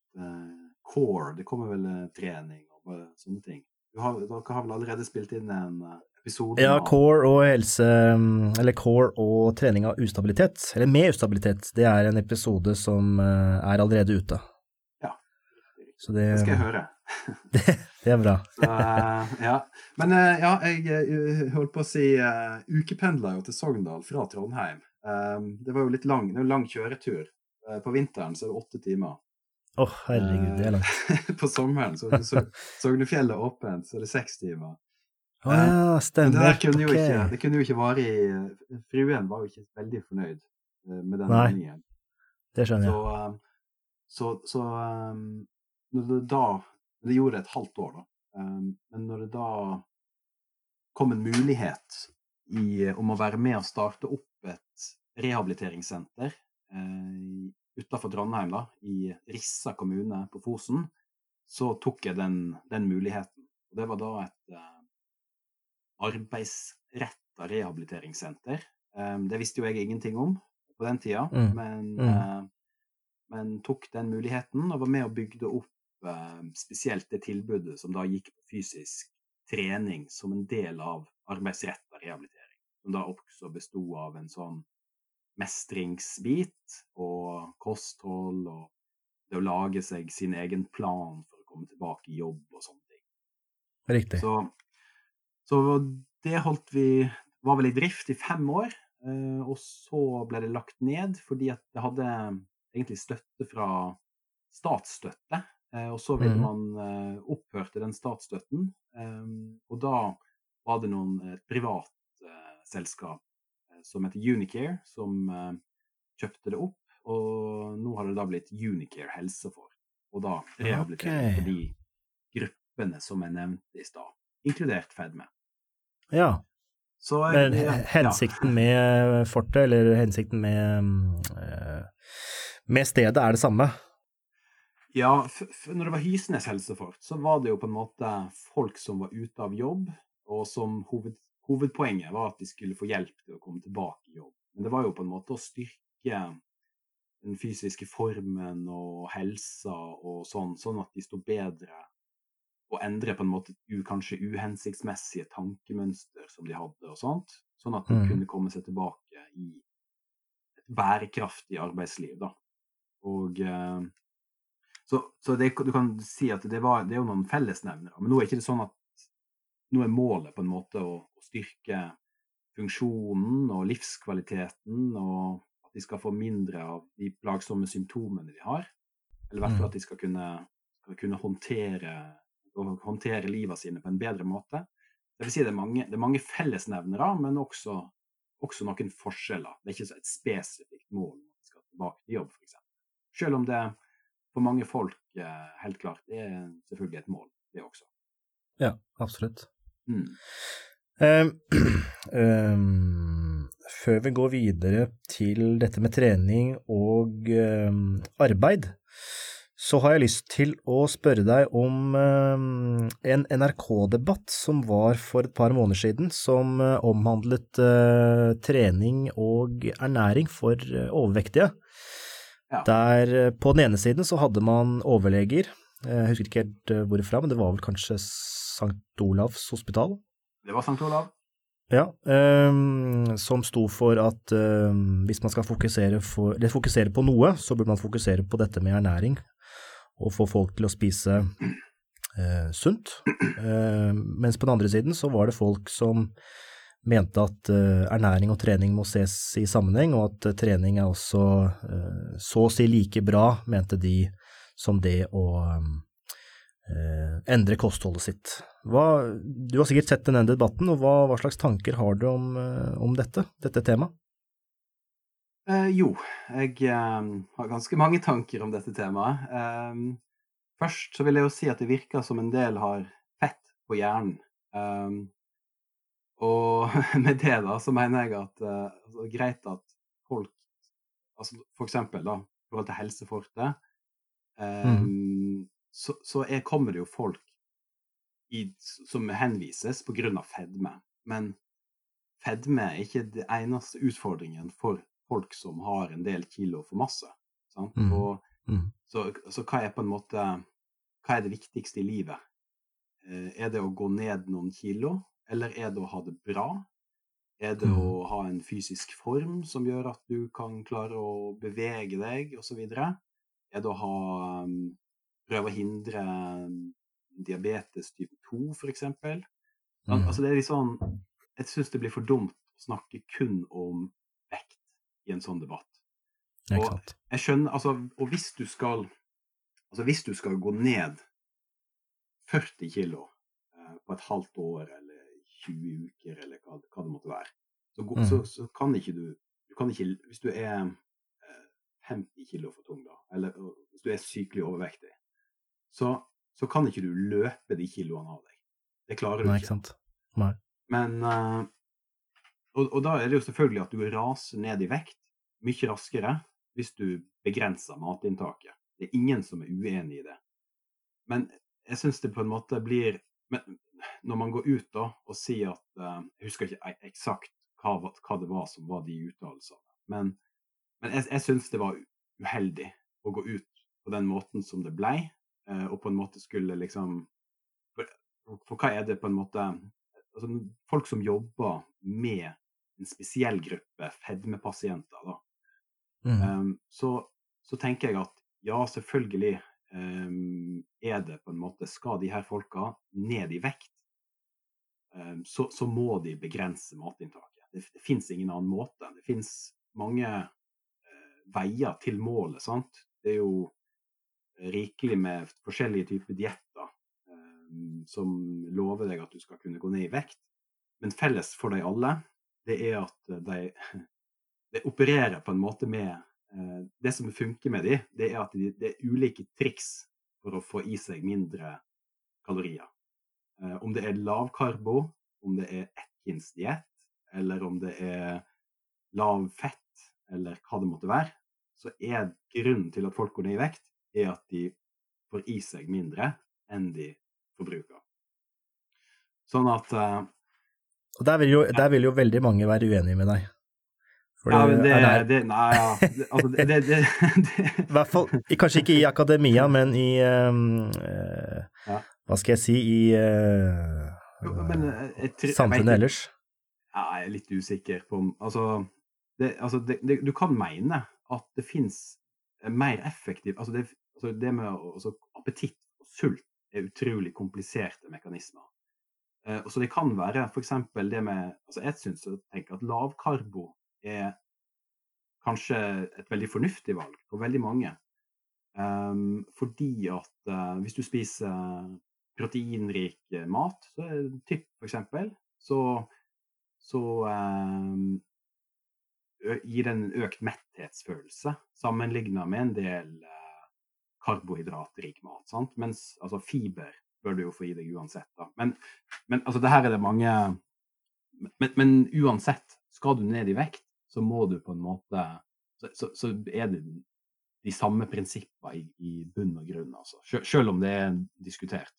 core, det kommer vel trening og sånne ting. Har, dere har vel allerede spilt inn en eh, episode? Ja, core og helse mm, Eller core og trening av ustabilitet, eller med ustabilitet, det er en episode som eh, er allerede ute. Ja. Så det, det skal jeg høre. det, det, er bra. Så, uh, ja. Men uh, ja, jeg holdt på å si uh, ukependla jo til Sogndal fra Trondheim. Um, det var jo litt lang, lang kjøretur. på vinteren så er det åtte timer. Å, oh, herregud, det er langt. Eh, på sommeren så, er Sognefjellet åpent, så er det seks timer. Å oh, ja, stemmer. Men det, kunne okay. ikke, det kunne jo ikke vare i Fruen var jo ikke veldig fornøyd eh, med den Nei, meningen. Det skjønner jeg. Så, så, så um, det da Det gjorde et halvt år, da. Um, men når det da kom en mulighet i, om å være med og starte opp et rehabiliteringssenter eh, utafor Trondheim, da, i Rissa kommune på Fosen, så tok jeg den, den muligheten. Og det var da et uh, arbeidsretta rehabiliteringssenter. Um, det visste jo jeg ingenting om på den tida, mm. men, mm. Uh, men, tok den muligheten og var med og bygde opp spesielt det tilbudet som da gikk på fysisk trening som en del av arbeidsretta rehabilitering. Som da også besto av en sånn mestringsbit og kosthold og det å lage seg sin egen plan for å komme tilbake i jobb og sånne ting. Riktig. Så, så det holdt vi var vel i drift i fem år, eh, og så ble det lagt ned fordi at det hadde egentlig støtte fra statsstøtte. Eh, og så ville Mhm. man eh, opphørte den statsstøtten. eh, og da var det noen et privat selskap som heter Unicare, som kjøpte det opp. Og nå har det da blitt Unicare Helse for. Og da rehabilitering okay. for de gruppene som jeg nevnte i stad, inkludert fedme. Ja. Så, Men ja, hensikten med fortet, eller hensikten med, mm, med stedet, er det samme? Ja, når det var Hysnes helsefort, så var det jo på en måte folk som var ute av jobb, og som hoved, hovedpoenget var at de skulle få hjelp til å komme tilbake i jobb. Men det var jo på en måte å styrke den fysiske formen og helsa og sånn, sånn at de sto bedre og endre på en måte kanskje uhensiktsmessige tankemønster som de hadde og sånt, sånn at de mm. kunne komme seg tilbake i et bærekraftig arbeidsliv, da. Og eh, så, så det, du kan si at det, var, det er jo noen fellesnevnere, men nå er ikke det sånn at nå er målet på en måte å, å styrke funksjonen og livskvaliteten, og at de skal få mindre av de plagsomme symptomene de har. Eller i hvert fall Mm. at de skal kunne, skal kunne håndtere, håndtere livet sine på en bedre måte. Det vil si det er mange, det er mange fellesnevnere, men også, også noen forskjeller. Det er ikke så et spesifikt mål når man skal tilbake til jobb, f.eks. Selv om det for mange folk eh, helt klart det er selvfølgelig et mål, det også. Ja, absolutt. Mm. Um, um, før vi går videre til dette med trening og um, arbeid, så har jeg lyst til å spørre deg om en NRK-debatt som var for et par måneder siden, som eh, omhandlet eh, trening og ernæring for overvektige. Ja. Der eh, på den ene siden så hadde man overleger, eh, jeg husker ikke helt eh, hvorfra, men det var vel kanskje St. Olavs hospital? Det var St. Olav. Ja, um, som sto for at um, hvis man skal fokusere, for, fokusere på noe, så burde man fokusere på dette med ernæring, og få folk til å spise uh, sunt. Uh, mens på den andre siden så var det folk som mente at eh, ernæring og trening må ses i sammenheng, og at eh, trening er også eh, så å si like bra, mente de, som det å endre kostholdet sitt. Hva, du har sikkert sett denne debatten, og hva, hva slags tanker har du om, om dette, dette temaet? Eh, jo, jeg eh, har ganske mange tanker om dette temaet. Eh, først så vil jeg jo si at det virker som en del har fett på hjernen. Og med det da, så mener jeg at eh, altså, det er greit at folk altså For eksempel da, i forhold til helsefortet, eh, så, så er, kommer det jo folk i, som henvises pga. fedme. Men fedme er ikke den eneste utfordringen for folk som har en del kilo for masse. Sant? Mm. Og, Mm. så, så hva er på en måte Hva er det viktigste i livet? Eh, er det å gå ned noen kilo, eller er det å ha det bra? Er det Mm. å ha en fysisk form som gjør at du kan klare å bevege deg, osv.? Er det å ha um, Prøve å hindre um, diabetes type 2, f.eks.? Mm. altså det er litt sånn Jeg syns det blir for dumt å snakke kun om vekt i en sånn debatt. Og- Jeg skjønner, altså, og hvis du skal Altså hvis du skal gå ned 40 kilo eh, på et halvt år 20 uker eller hva, hva det måtte være, så, Mm. så, så kan ikke du Du kan ikke Hvis du er eh, 50 kilo for tung, da, eller hvis du er sykelig overvektig, så, så kan ikke du løpe de kiloene av deg. Det klarer du Nei, ikke. ikke sant. Nei. Men eh, og, og da er det jo selvfølgelig at du raser ned i vekt mye raskere hvis du begrenser matinntaket. Det er ingen som er uenig i det. Men jeg syns det på en måte blir men, Når man går ut da og sier at eh, Jeg husker ikke e- eksakt hva, hva det var som var de uttalelsene, men, men jeg, jeg syns det var uheldig å gå ut på den måten som det blei, eh, og på en måte skulle liksom for, for hva er det på en måte altså, Folk som jobber med en spesiell gruppe fedmepasienter, da, Mm. um, så, så tenker jeg at ja, selvfølgelig um, er det på en måte Skal de her folka ned i vekt, så, så må de begrense matinntaket. Det, det fins ingen annen måte. Det fins mange uh, veier til målet. sant? Det er jo rikelig med forskjellige typer dietter eh, som lover deg at du skal kunne gå ned i vekt. Men felles for de alle, det er at de, de opererer på en måte med eh, Det som funker med de, det er at de, det er ulike triks for å få i seg mindre kalorier. Eh, om det er lavkarbo, om det er Atkins diett, eller om det er lav fett, eller hva det måtte være, så er grunnen til at folk går ned i vekt, er at de får i seg mindre enn de forbruker. Sånn at uh, Og der vil, jo, der vil, jo, veldig mange være uenige med deg. Fordi, ja, men det, er det Nei, ja. Altså, det, det, det, I hvert fall, kanskje ikke i akademia, men i um, ja. Hva skal jeg si I uh, men, jeg, samfunnet ellers. Ja, jeg er litt usikker på Altså, altså du kan mene at det fins mer effektiv altså det, altså det med altså appetitt og sult er utrolig kompliserte mekanismer. Eh, så det kan være f.eks. det med altså Jeg syns at lavkarbo er kanskje et veldig fornuftig valg for veldig mange. Um, fordi at uh, hvis du spiser proteinrik mat, så eksempel f.eks., så, så eh, gir den en økt metthetsfølelse sammenlignet med en del eh, karbohydratrik mat. Sant? Mens altså, fiber bør du jo få i deg uansett. Da. Men, men altså, det her er det mange men, men, uansett, skal du ned i vekt, så må du på en måte Så, så, så er det de samme prinsippene i, i bunn og grunn, altså. Selv om det er diskutert.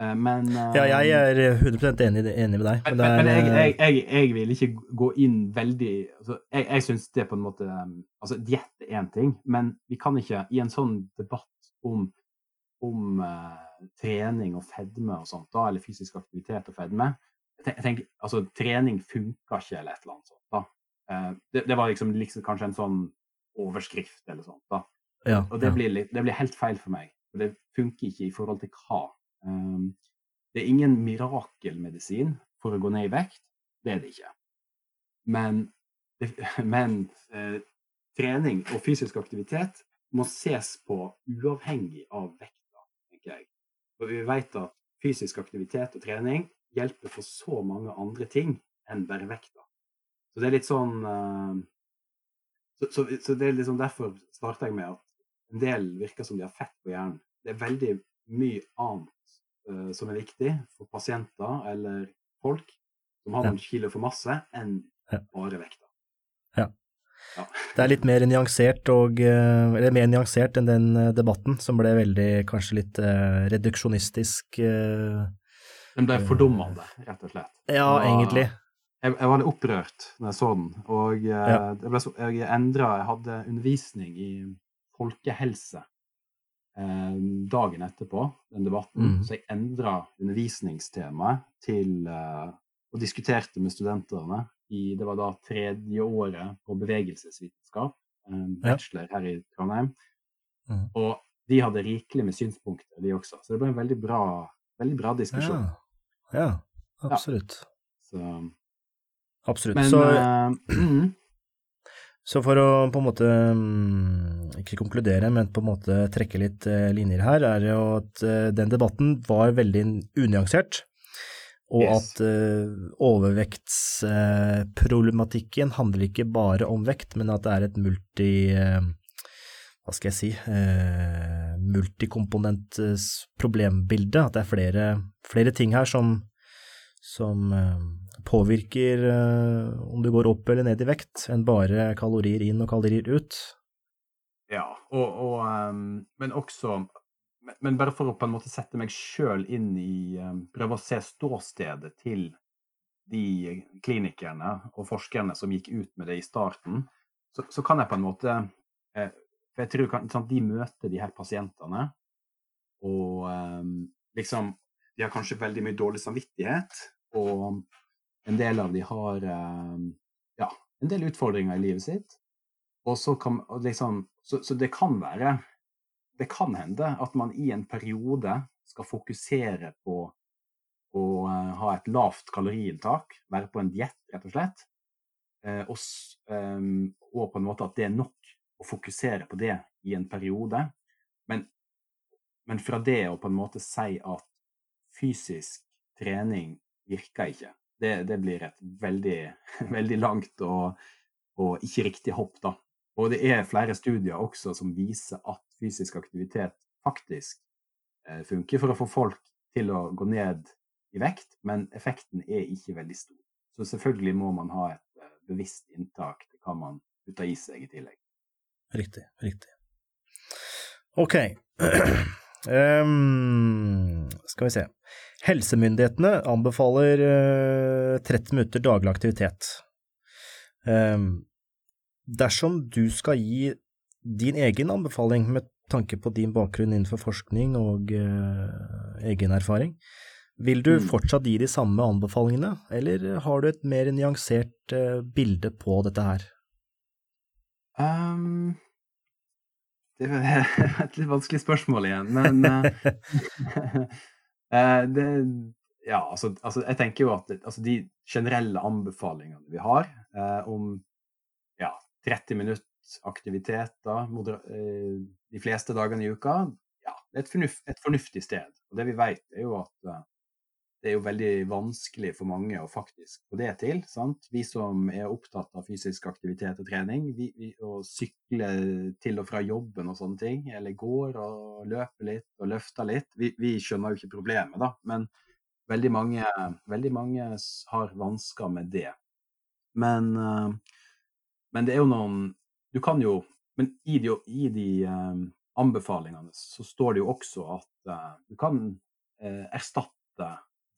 Eh, men Ja, jeg er 100 enig, enig med deg. Men, men, men jeg, jeg, jeg, jeg, vil ikke gå inn veldig altså, Jeg, jeg syns det på en måte Altså, diett er én ting, men vi kan ikke i en sånn debatt om, om uh, trening og fedme og sånt, da, eller fysisk aktivitet og fedme jeg tenker, altså, Trening funker ikke, eller et eller annet sånt. da. Uh, det, det, var liksom, liksom, kanskje en sånn overskrift eller sånt. da. Ja, og det, ja. blir, det blir helt feil for meg. For det funker ikke i forhold til hva det er ingen mirakelmedisin for å gå ned i vekt. Det er det ikke. Men, men eh, trening og fysisk aktivitet må ses på uavhengig av vekta, tenker jeg. For vi vet at fysisk aktivitet og trening hjelper for så mange andre ting enn bare vekta. Så det er litt sånn uh, så, så, så, det er liksom derfor starter jeg med at en del virker som de har fett på hjernen. Det er veldig mye annet uh, som er viktig for pasienter eller folk som har noen kilo for masse, enn bare vekta. Ja. ja. Det er litt mer nyansert, og, uh, eller mer nyansert enn den uh, debatten som ble veldig, kanskje litt reduksjonistisk. Den ble fordummende, rett og slett. Ja, var, egentlig. Jeg, jeg, var litt opprørt når jeg så den, og ja. så, jeg endra Jeg hadde undervisning i folkehelse Eh, dagen etterpå, den debatten, mm. så jeg endra undervisningstemaet til Og diskuterte med studentene i Det var da tredje året på bevegelsesvitenskap, um, bachelor her i Trondheim. Mm. Og de hadde rikelig med synspunkter, de også. Så det ble en veldig bra, veldig bra diskusjon. Ja, ja absolutt. Ja. Så, absolutt. Men, så uh, Så for å på en måte mm, ikke konkludere, men på en måte trekke litt eh, linjer her, er jo at eh, den debatten var veldig unyansert. Og yes. at uh, overvektsproblematikken handler ikke bare om vekt, men at det er et multi... Hva skal jeg si multikomponent problembilde. At det er flere, flere ting her som, som påvirker uh, om du går opp eller ned i vekt, enn bare kalorier inn og kalorier ut. Ja, og, og um, Men også men, bare for å på en måte sette meg sjøl inn i um, Prøve å se ståstedet til de klinikerne og forskerne som gikk ut med det i starten, så, så kan jeg på en måte eh, For jeg tror sant, de møter de her pasientene, og liksom De har kanskje veldig mye dårlig samvittighet, og en del av de har eh, ja, en del utfordringer i livet sitt. Og så kan, liksom, så, så, det kan være Det kan hende at man i en periode skal fokusere på å uh, ha et lavt kaloriinntak, være på en diett, rett og slett. Uh, og, um, og, på en måte at det er nok å fokusere på det i en periode. Men, men fra det å på en måte si at fysisk trening virker ikke, det, det blir et veldig, veldig langt og, og, ikke riktig hopp, da. Og det er flere studier også som viser at fysisk aktivitet faktisk eh, funker for å få folk til å gå ned i vekt, men effekten er ikke veldig stor. Så selvfølgelig må man ha et uh, bevisst inntak til hva man putter i seg i tillegg. Riktig, riktig. Ok. Um, skal vi se. Helsemyndighetene anbefaler uh, eh, 30 minutter daglig aktivitet. Um, dersom du skal gi din egen anbefaling med tanke på din bakgrunn innenfor forskning og uh, egen erfaring, vil du mm. fortsatt gi de samme anbefalingene, eller har du et mer nyansert uh, bilde på dette her? Um, det er et litt vanskelig spørsmål igjen, men det, Ja, altså, altså, jeg tenker jo at altså, de generelle anbefalingene vi har eh, om ja, 30 minutts aktiviteter eh, de fleste dagene i uka, ja, det er et, fornuft, et fornuftig sted. Og det vi vet, er jo at det er jo veldig vanskelig for mange å faktisk få det til. sant? Vi som er opptatt av fysisk aktivitet og trening, vi, vi, å sykle til og fra jobben og sånne ting, eller går og løper litt og løfter litt, vi, vi skjønner jo ikke problemet, da. Men veldig mange, veldig mange har vansker med det. Men, uh, men, det er jo noen Du kan jo Men i de, i de uh, anbefalingene så står det jo også at uh, du kan erstatte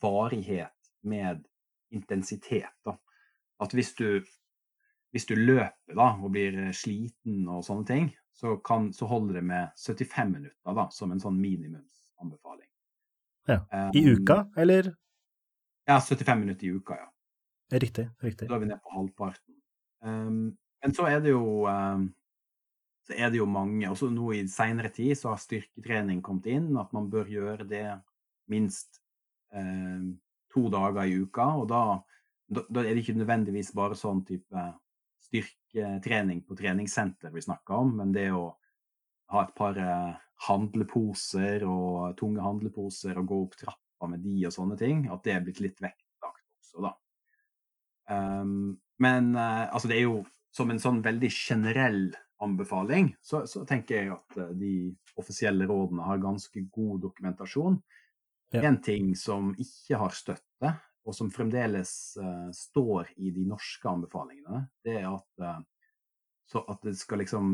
varighet med intensitet. Da. At hvis du, hvis du løper da, og blir eh, sliten og sånne ting, så, kan, så holder det med 75 minutter da, som en sånn minimumsanbefaling. Ja. I um, uka, eller? Ja, 75 minutter i uka, ja. Riktig. riktig. Da er vi nede på halvparten. Um, men så er det jo um, så er det jo mange også Nå i seinere tid så har styrketrening kommet inn, at man bør gjøre det minst eh, to dager i uka. Og da, da, er det ikke nødvendigvis bare sånn type styrketrening på treningssenter vi snakker om, men det å ha et par eh, handleposer og tunge handleposer og gå opp trappa med de og sånne ting, at det er blitt litt vektlagt også, da. Um, men uh, altså det er jo som en sånn veldig generell anbefaling, så, så, tenker jeg at uh, de offisielle rådene har ganske god dokumentasjon. Ja. En ting som ikke har støtte, og som fremdeles uh, står i de norske anbefalingene, det er at, uh, at det skal liksom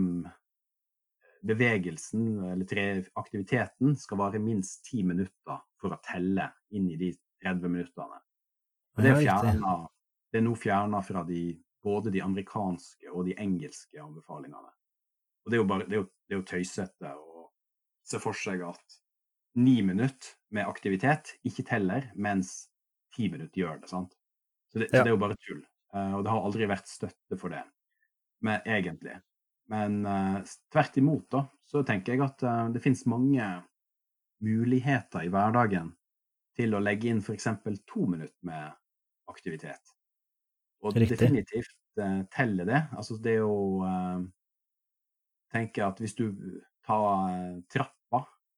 Bevegelsen, eller tre, aktiviteten, skal vare minst ti minutter for å telle inn i de 30 minuttene. Og det, er fjernet, det er nå fjerna fra de, både de amerikanske og de engelske anbefalingene. Og det er jo, bare, det er jo, det er jo tøysete å se for seg at ni minutter med aktivitet ikke teller, mens ti minutter gjør det. sant? Så det, ja. så det er jo bare tull. Uh, og det har aldri vært støtte for det, men, egentlig. Men uh, tvert imot, da, så tenker jeg at uh, det finnes mange muligheter i hverdagen til å legge inn f.eks. to minutter med aktivitet. Og Riktig. definitivt teller det. Altså det å tenke at hvis du tar trapp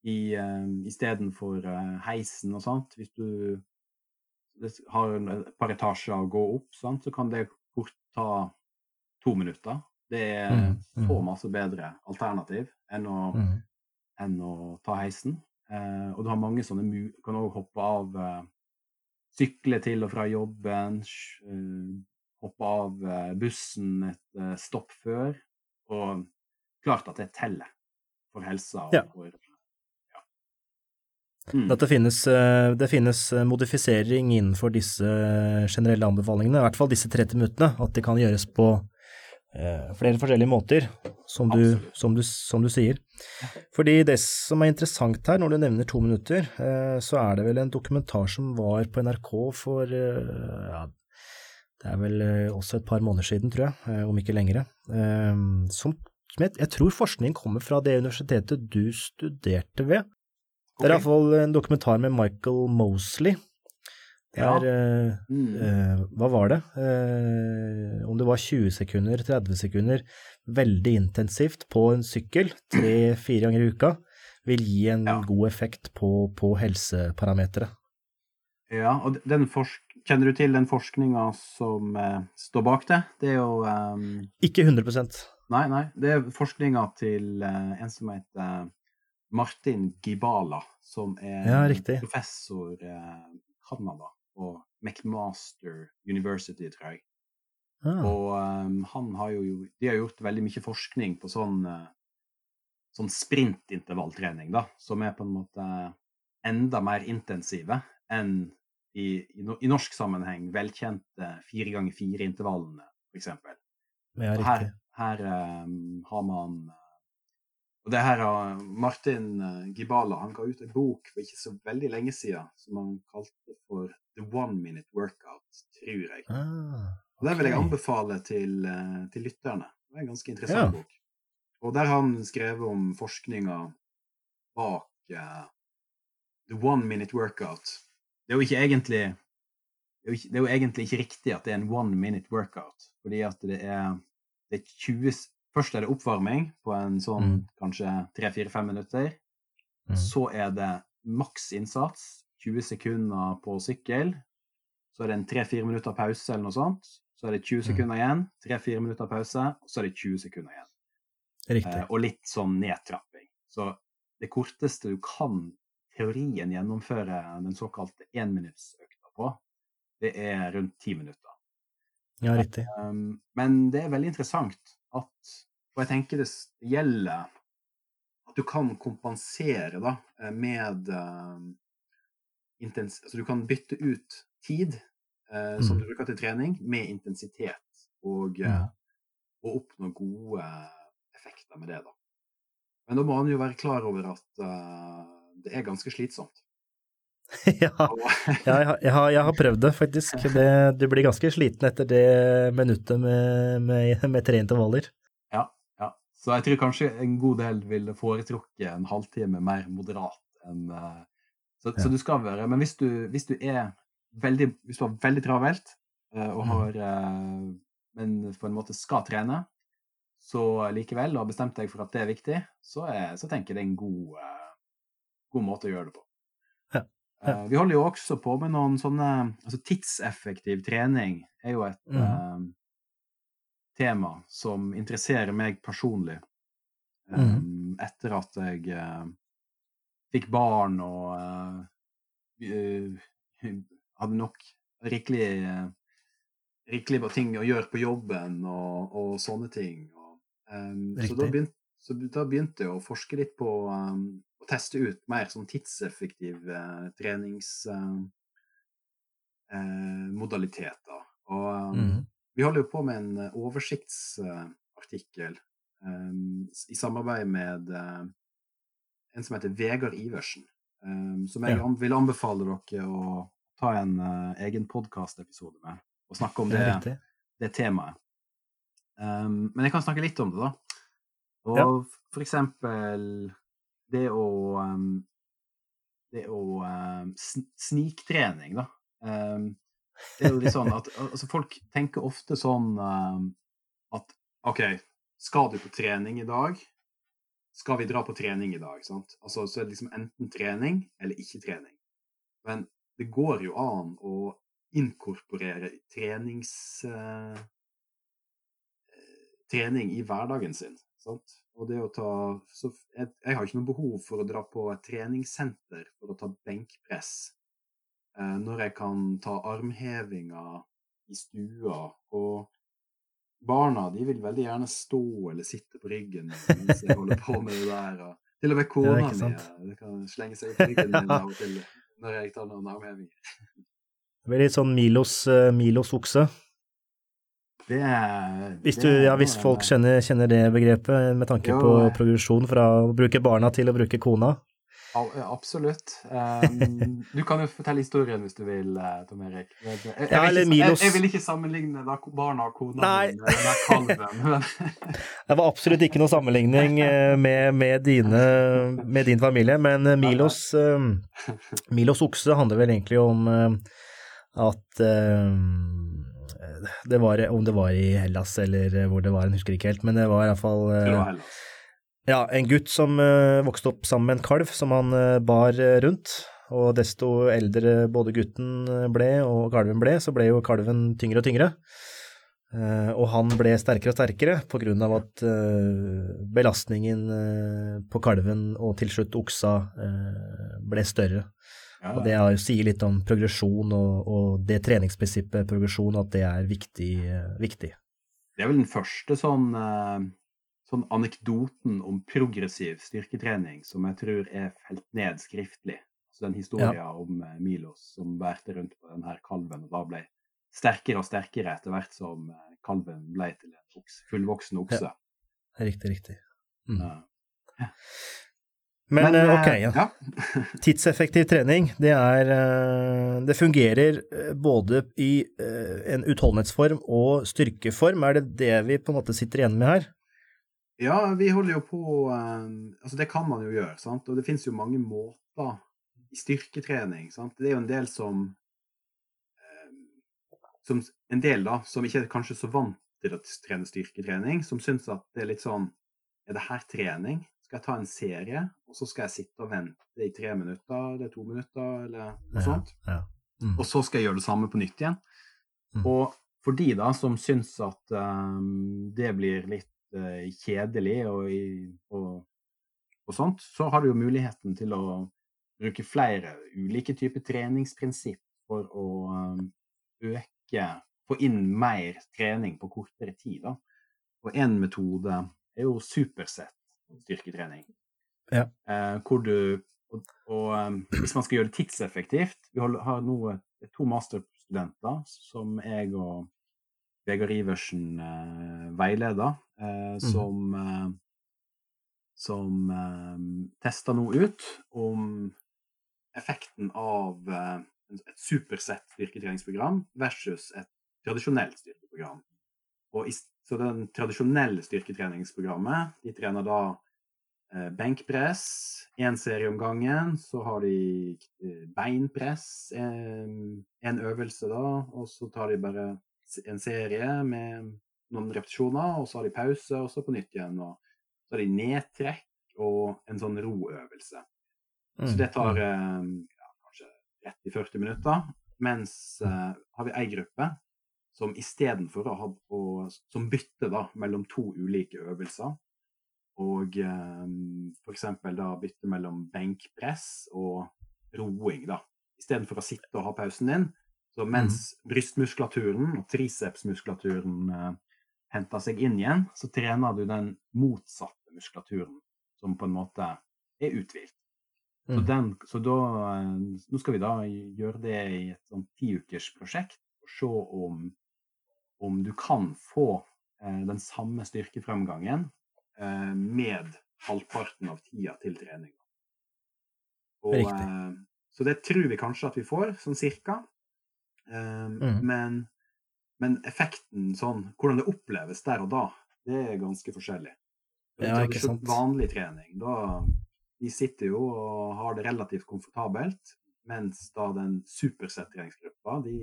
i, uh, istedenfor uh, heisen og sånt. Hvis du har et par etasjer å gå opp, sant, så kan det fort ta to minutter. Det er mm, mm. så masse bedre alternativ enn å, mm. enn å ta heisen. Uh, og du har mange sånne mu... Du kan òg hoppe av uh, Sykle til og fra jobben, uh, hoppe av bussen et stopp før. Og klart at det teller for helsa og ja. for Mm. At det finnes, eh, det finnes, eh, modifisering innenfor disse eh, generelle anbefalingene, i hvert fall disse 30 minuttene, at det kan gjøres på flere forskjellige måter, som du, som, du, som du, sier. Fordi det som er interessant her, når du nevner to minutter, så er det vel en dokumentar som var på NRK for ja, det er vel også et par måneder siden, tror jeg, om ikke lengre, som jeg, tror forskning kommer fra det universitetet du studerte ved. Det er iallfall en dokumentar med Michael Mosley. Det er ja. mm. uh, Hva var det? Uh, om det var 20 sekunder, 30 sekunder veldig intensivt på en sykkel tre-fire ganger i uka vil gi en Ja. god effekt på, på helseparametere. Ja, og den forsk kjenner du til den forskninga som uh, står bak det? Det er jo um... Ikke 100% Nei, nei. Det er forskninga til eh, en som heter Martin Gibala, som er Ja, professor i eh, Canada på McMaster University, tror jeg. ah, Og um, han har jo De har gjort veldig mye forskning på sånn uh, sånn sprintintervalltrening, da, som er på en måte enda mer intensive enn i, i, no- i norsk sammenheng velkjente fire ganger fire-intervallene, f.eks. ja, her, her um, har man eh, Og det her har Martin eh, Gibala han ga ut en bok for ikke så veldig lenge siden som han kalte for The One Minute Workout, tror jeg. Ah, Og Det vil jeg anbefale til, eh, til lytterne. Det er en ganske interessant Ja. bok. Og der har han skrevet om forskninga bak uh, The One Minute Workout. Det er jo ikke egentlig det er jo, det er jo egentlig ikke riktig at det er en one minute workout, fordi at det er, det er 20 Først er det oppvarming på en sånn Mm. kanskje 3-4-5 minutter. Mm. Så er det maks innsats, 20 sekunder på sykkel. Så er det en 3-4 minutter pause eller noe sånt. Så er det 20 Mm. sekunder igjen, 3-4 minutter pause, og så er det 20 sekunder igjen. Eh, og litt sånn nedtrapping. Så det korteste du kan teorien gjennomføre den såkalte énminuttsøkta på, det er rundt ti minutter. Ja, riktig. Um, men det er veldig interessant at Og jeg tenker det gjelder at du kan kompensere da, eh, med um, intens Altså du kan bytte ut tid uh, som Mm. du bruker til trening, med intensitet. Og, eh, og oppnå gode effekter med det, da. Men da må man jo være klar over at uh, det er ganske slitsomt. ja, jeg, har- jeg, har, jeg har prøvd det, faktisk. Det, du blir ganske sliten etter det minuttet med, med, med tre intervaller. Ja, ja. Så jeg tror kanskje en god del ville foretrukket en halvtime mer moderat enn eh, så, Ja. så du skal være Men hvis du, hvis du er veldig Hvis du har veldig travelt eh, og Mhm. har eh, Men på en måte skal trene, så likevel, og har bestemt deg for at det er viktig, så, er, så tenker jeg det er en god, god måte å gjøre det på. Eh, vi holder jo også på med noen sånne altså Tidseffektiv trening er jo et mm. uh, tema som interesserer meg personlig. Um, mm. etter at jeg uh, fikk barn og eh, hadde nok rikelig rikelig ting å gjøre på jobben og, og sånne ting. Og, um, så, da begynte, så da begynte jeg å forske litt på um, å teste ut mer sånn tidseffektive treningsmodaliteter. og um, mm. vi holder jo på med en eh, oversiktsartikkel um, i samarbeid med eh, en som heter Vegard Iversen. Som jeg Ja. vil anbefale dere å ta en eh, egen podkastepisode med og snakke om Det det, det temaet. Men jeg kan snakke litt om det, da. Og Ja. for eksempel det å um, Det å um, sn sniktrening, da. Um, det er jo litt sånn at altså folk tenker ofte sånn um, at OK, skal du på trening i dag? Skal vi dra på trening i dag? sant? Altså, Så er det liksom enten trening eller ikke trening. Men det går jo an å inkorporere trenings... eh, trening i hverdagen sin. Sant? Og det å ta så jeg, jeg har ikke noe behov for å dra på et treningssenter for å ta benkpress eh, når jeg kan ta armhevinger i stua. Og barna de vil veldig gjerne stå eller sitte på ryggen mens jeg holder på med det der. Og til og med kona mi eh, kan slenge seg på ryggen min av og til når jeg tar noen armhevinger. Det blir litt sånn Milos, eh, Milos okse. Det Hvis, du, ja, hvis folk kjenner, kjenner det begrepet, med tanke Jo, på progresjon fra å bruke barna til å bruke kona. Absolutt. Um, du kan jo fortelle historien hvis du vil, eh, Tom Erik. Jeg, jeg, jeg, Ja, vil ikke, jeg, vil ikke sammenligne barna og kona Nei. med kalven. Det var absolutt ikke noe sammenligning eh, med, med, dine, med din familie, men eh, Milos, Milos okse handler vel egentlig om eh, at det var, Om det var i Hellas eller hvor det var, jeg husker ikke helt, men det var iallfall uh, ja, en gutt som uh, vokste opp sammen med en kalv som han uh, bar rundt. Og desto eldre både gutten ble og kalven ble, så ble jo kalven tyngre og tyngre. Og han ble sterkere og sterkere på grunn av at belastningen på kalven og til slutt oksa ble større. Ja, og det er, sier litt om progresjon og, og det treningsprinsippet progresjon, at det er viktig. viktig. Det er vel den første sånn, sånn, anekdoten om progressiv styrketrening som jeg tror er felt ned skriftlig. Altså den historien ja. om Milos som bærte rundt på denne kalven og da ble sterkere og sterkere etter hvert som eh, kalven ble til en fullvoksen okse. Ja. Riktig, riktig. Mm. Ja. Men, Men uh, ok, ja. ja. Tidseffektiv trening, det er uh, Det fungerer både i en utholdenhetsform og styrkeform. Er det det vi på en måte sitter igjen med her? Ja, vi holder jo på Altså, det kan man jo gjøre, sant. Og det finnes jo mange måter i styrketrening. sant. Det er jo en del som som en del da, som ikke er kanskje så vant til å trene styrketrening, som syns at det er litt sånn Er det her trening? Skal jeg ta en serie, og så skal jeg sitte og vente i tre minutter eller to minutter, eller noe ja, sånt? Ja. Mm. Og så skal jeg gjøre det samme på nytt igjen. Mm. Og for de da som syns at um, det blir litt uh, kjedelig og, og, og, sånt, så har du jo muligheten til å bruke flere ulike typer treningsprinsipp for å um, øke få inn mer trening på kortere tid. Da. Og én metode er jo supersett styrketrening. Ja. Eh, hvor du og, og um, hvis man skal gjøre det tidseffektivt Vi holder, har nå to masterstudenter som jeg og Vegard Iversen eh, veileder, eh, mm. som, eh, som eh, tester nå ut om effekten av eh, et supersett styrketreningsprogram versus et tradisjonelt styrkeprogram. Og i, så den tradisjonelle styrketreningsprogrammet, de trener da eh, benkpress én serie om gangen. Så har de eh, beinpress, en, en, øvelse da, og så tar de bare en serie med noen repetisjoner, og så har de pause, og så på nytt igjen. Og så har de nedtrekk og en sånn roøvelse. Så det tar ja, kanskje 30-40 minutter. Mens uh, har vi ei gruppe som istedenfor å ha å, Som bytte da mellom to ulike øvelser. Og um, f.eks. da bytte mellom benkpress og roing, da. Istedenfor å sitte og ha pausen din. Så mens mm. brystmuskulaturen og tricepsmuskulaturen uh, henter seg inn igjen, så trener du den motsatte muskulaturen, som på en måte er uthvilt. Så, mm. den, så da, eh, nå skal vi da gjøre det i et sånn tiukersprosjekt og se om, om du kan få eh, den samme styrkefremgangen eh, med halvparten av tida til trening. Og, eh, så det tror vi kanskje at vi får, sånn cirka. Eh, mm. men, men, effekten sånn, hvordan det oppleves der og da, det er ganske forskjellig. Ja, ikke sant. Vanlig trening, da de sitter jo og har det relativt komfortabelt, mens da den supersettreningsgruppa, de,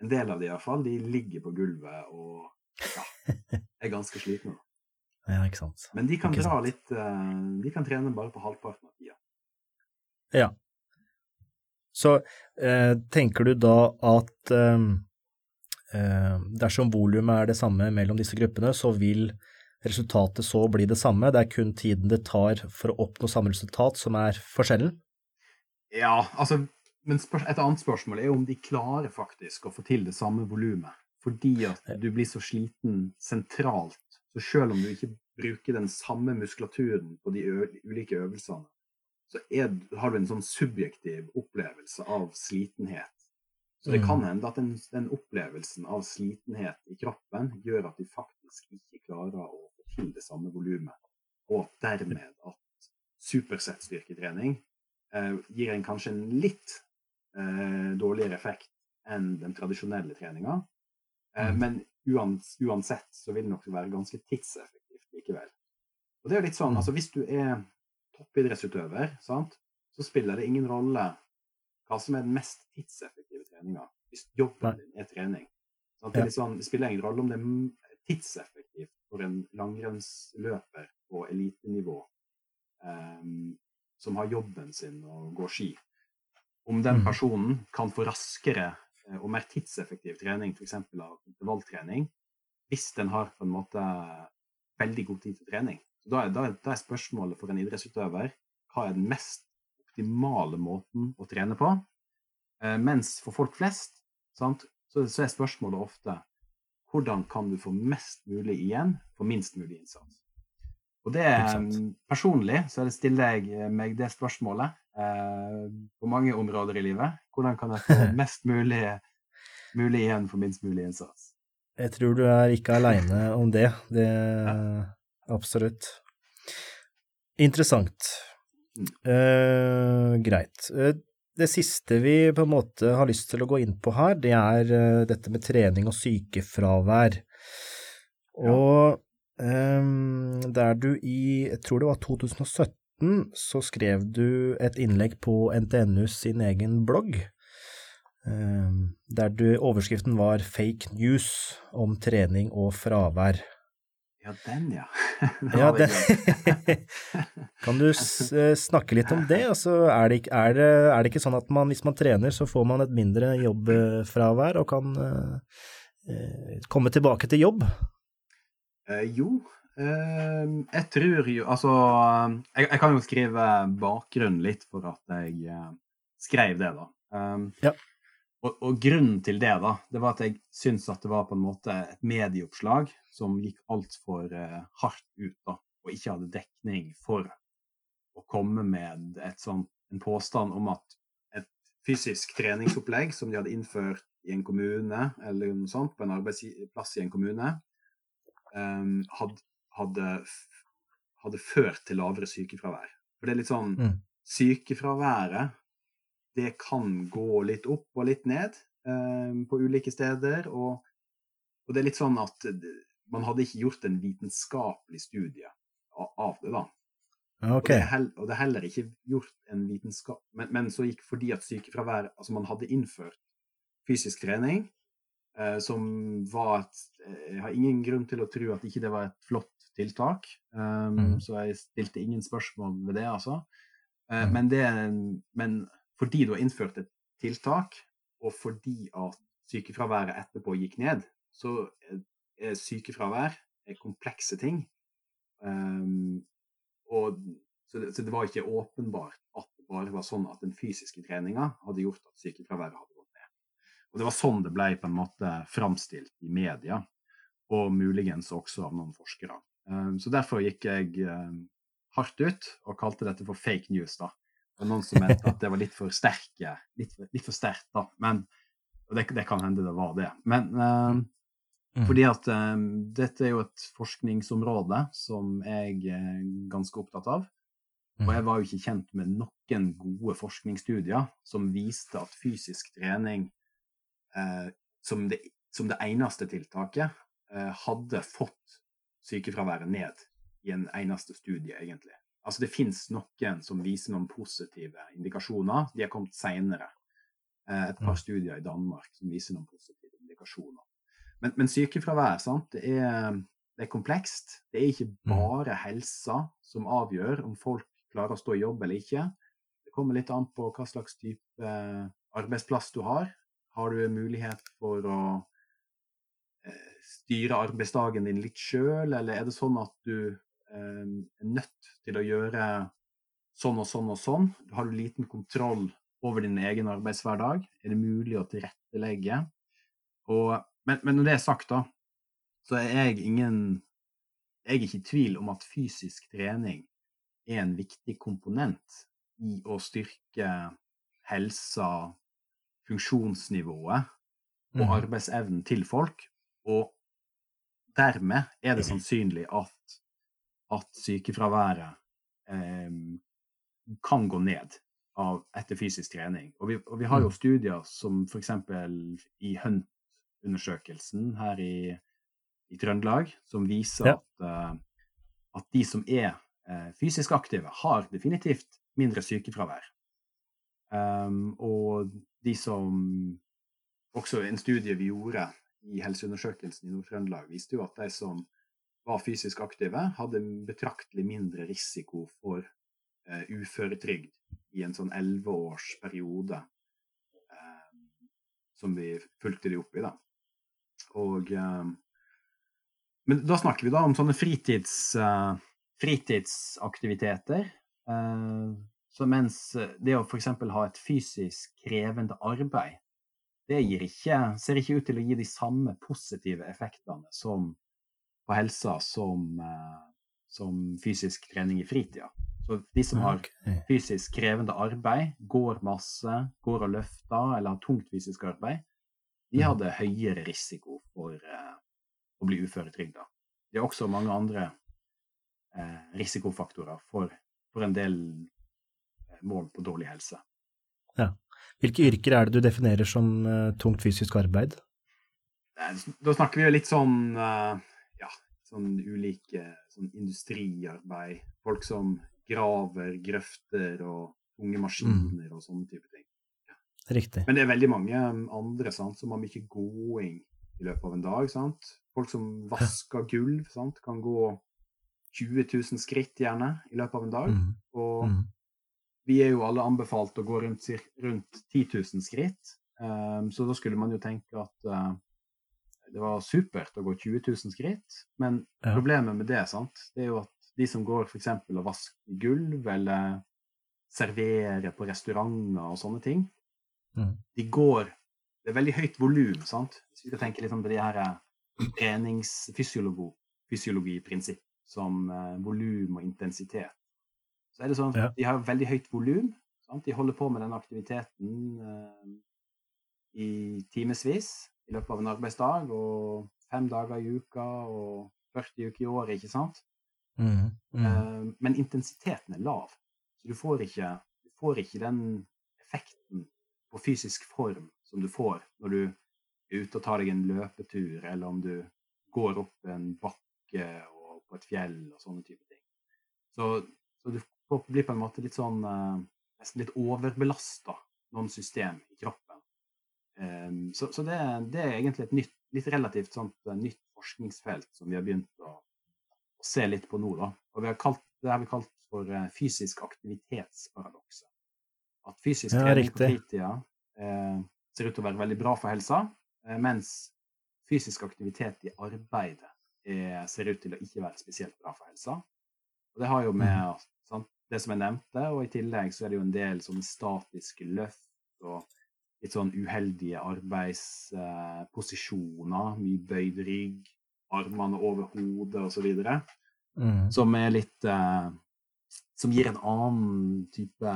en del av de iallfall, de ligger på gulvet og ja, er ganske slitne. Ja, ikke sant. Men de kan ikke dra sant. litt eh, De kan trene bare på halvparten av tida. Ja. Så eh, tenker du da at eh, eh dersom volumet er det samme mellom disse gruppene, så vil resultatet så bli det samme, det er kun tiden det tar for å oppnå samme resultat som er forskjellen? Ja, altså Men et annet spørsmål er om de klarer faktisk å få til det samme volumet. Fordi at du blir så sliten sentralt. Så selv om du ikke bruker den samme muskulaturen på de ulike øvelsene, så er, har du en sånn subjektiv opplevelse av slitenhet. Så det kan mm. hende at den, den opplevelsen av slitenhet i kroppen gjør at de faktisk ikke klarer å få til det samme volumet. Og dermed at supersett-styrketrening eh, gir en kanskje en litt dårligere effekt enn den tradisjonelle treninga. Eh, mm. Men uansett så vil det nok være ganske tidseffektivt likevel. Og det er jo litt sånn, mm. altså Hvis du er toppidrettsutøver, sant, så spiller det ingen rolle hva som er den mest tidseffektive treninga. Hvis jobben din er trening, Sant? Det, er sånn, det spiller ingen rolle om det er tidseffektivt for en langrennsløper på elitenivå um, som har jobben sin og går ski. Om den Mm. personen kan få raskere eh, og mer tidseffektiv trening, f.eks. av intervalltrening, hvis den har på en måte veldig god tid til trening. Da, er, da, da er spørsmålet for en idrettsutøver hva er den mest optimale måten å trene på? Eh, mens for folk flest sant, så, så er spørsmålet ofte hvordan kan du få mest mulig igjen for minst mulig innsats? Og det mm, Personlig så er stiller jeg meg det spørsmålet eh, på mange områder i livet. Hvordan kan jeg få mest mulig, mulig igjen for minst mulig innsats? Jeg tror du er ikke aleine om det. Det Absolutt. Interessant. Mm. Eh, greit. Eh, det siste vi på en måte har lyst til å gå inn på her, det er eh, dette med trening og sykefravær. Ja. Og eh, der du i, jeg tror det var 2017, så skrev du et innlegg på NTNU sin egen blogg. eh, Der du, overskriften var 'Fake news om trening og fravær'. Ja, den, ja. Ja, det, kan du eh, snakke litt om det? Altså, er, det, ikke- er, det, er det ikke sånn at man, hvis man trener, så får man et mindre jobbfravær og kan eh, eh, komme tilbake til jobb? Eh, jo, eh, jeg tror jo Altså, jeg, jeg kan jo skrive bakgrunnen litt for at jeg eh, skrev det, da. Um, Ja. og, og grunnen til det, da, det var at jeg syns at det var på en måte et medieoppslag som gikk altfor uh, hardt ut, da, og ikke hadde dekning for å komme med et sånt, en påstand om at et fysisk treningsopplegg som de hadde innført i en kommune, eller noe sånt, på en arbeidsplass i en kommune, um, had, hadde, hadde ført til lavere sykefravær. For det er litt sånn Mm. Sykefraværet, det kan gå litt opp og litt ned eh, på ulike steder. Og, og det er litt sånn at man hadde ikke gjort en vitenskapelig studie av, det, da. Og, det er hell, og det er heller ikke gjort en vitenskap men, men så gikk fordi at sykefravær Altså man hadde innført fysisk trening, eh, som var et eh, Jeg har ingen grunn til å tro at ikke det var et flott tiltak. Um, mm. Så jeg stilte ingen spørsmål ved det, altså. Uh, mm. men, det, men fordi du har innført et tiltak, og fordi at sykefraværet etterpå gikk ned, så er- sykefravær er komplekse ting. Um, og, så, det, så det var ikke åpenbart at det bare var sånn at den fysiske treninga hadde gjort at sykefraværet hadde gått ned. Og det var sånn det ble på en måte framstilt i media, og muligens også av noen forskere. Um, så derfor gikk jeg um, hardt ut og kalte dette for fake news. da. Og noen som mente at det var litt for sterke, litt, litt for sterkt, da. Men, og det, det kan hende det var det. Men um, Mm. fordi at um, dette er jo et forskningsområde som jeg er ganske opptatt av. Og Mm. jeg var jo ikke kjent med noen gode forskningsstudier som viste at fysisk trening eh, som, det, som det eneste tiltaket eh, hadde fått sykefraværet ned i en eneste studie, egentlig. Altså det fins noen som viser noen positive indikasjoner. De har kommet seinere. Eh, et par Mm. studier i Danmark som viser noen positive indikasjoner. Men, men sykefravær, sant, det er, det er komplekst. Det er ikke bare helsa som avgjør om folk klarer å stå i jobb eller ikke. Det kommer litt an på hva slags type eh, arbeidsplass du har. Har du mulighet for å styre arbeidsdagen din litt sjøl, eller er det sånn at du eh, er nødt til å gjøre sånn og sånn og sånn? Har du liten kontroll over din egen arbeidshverdag? Er det mulig å tilrettelegge? Og, men, men når det er sagt, da, så er jeg ingen Jeg er ikke i tvil om at fysisk trening er en viktig komponent i å styrke helsa, funksjonsnivået og Mhm. arbeidsevnen til folk. Og dermed er det sannsynlig at, at sykefraværet eh, kan gå ned av, etter fysisk trening. Og vi, og vi har jo Mm. studier som f.eks. i Hunt-undersøkelsen her i, i Trøndelag, som viser Ja. at, eh, at de som er eh, fysisk aktive, har definitivt mindre sykefravær. Um, og de som Også en studie vi gjorde i Helseundersøkelsen i Nord-Trøndelag viste jo at de som var fysisk aktive, hadde betraktelig mindre risiko for uh, uføretrygd i en sånn elleve-årsperiode uh, som vi fulgte de opp i. da. Og uh, Men da snakker vi da om sånne fritids, fritidsaktiviteter. så mens det å f.eks. ha et fysisk krevende arbeid, det ikke, ser ikke ut til å gi de samme positive effektene som på helsa som, som fysisk trening i fritida. Så de som har fysisk krevende arbeid, går masse, går og løfter eller har tungt fysisk arbeid, de mm. hadde høyere risiko for uh, å bli uføretrygda. Det er også mange andre uh, risikofaktorer for, for, en del mål på dårlig helse. Ja. Hvilke yrker er det du definerer som tungt fysisk arbeid? Da snakker vi jo litt sånn ja, sånn ulike sånn industriarbeid. Folk som graver, grøfter og tunge mm. maskiner mm. og sånne type ting. Riktig. Men det er veldig mange um, andre sant, som har mye gåing i løpet av en dag. Sant? Folk som vasker gulv, sant? kan gå 20 000 skritt gjerne i løpet av en dag. Mm. Og mm. Vi er jo alle anbefalt å gå rundt, rundt 10 000 skritt. Um, så da skulle man jo tenke at uh, det var supert å gå 20 000 skritt. Men ja. problemet med det, sant, det er jo at de som går f.eks. og vasker gulv eller serverer på restauranter og sånne ting, mm. de går Det er veldig høyt volum, sant? Hvis vi skal tenke litt på de her eh, treningsfysiologiprinsipp som uh, volum og intensitet. Så er det sånn at de har veldig høyt volum. De holder på med den aktiviteten uh, i timevis i løpet av en arbeidsdag, og fem dager i uka og 40 uker i året, ikke sant? Mm, mm. Uh, men intensiteten er lav. Så du får, ikke, du får ikke den effekten på fysisk form som du får når du er ute og tar deg en løpetur, eller om du går opp en bakke og på et fjell og sånne type ting. Så, så du blir på en måte litt sånn uh, Nesten litt overbelasta noen system i kroppen. Um, så, så det, det, er egentlig et nytt, litt relativt sånt, uh, nytt forskningsfelt som vi har begynt å å se litt på nå. Da. Og har kalt, det har vi kalt for uh, fysisk aktivitetsparadokset. At fysisk ja, trening på fritida eh, ser ut til å være veldig bra for helsa, eh, mens fysisk aktivitet i arbeidet er, ser ut til å ikke være spesielt bra for helsa. Og det har jo med mm. sant, det som jeg nevnte, og i tillegg så er det jo en del sånne statiske løft og litt sånn uheldige arbeidsposisjoner, mye bøyd rygg, armene over hodet osv. Mm. Som er litt uh, Som gir en annen type,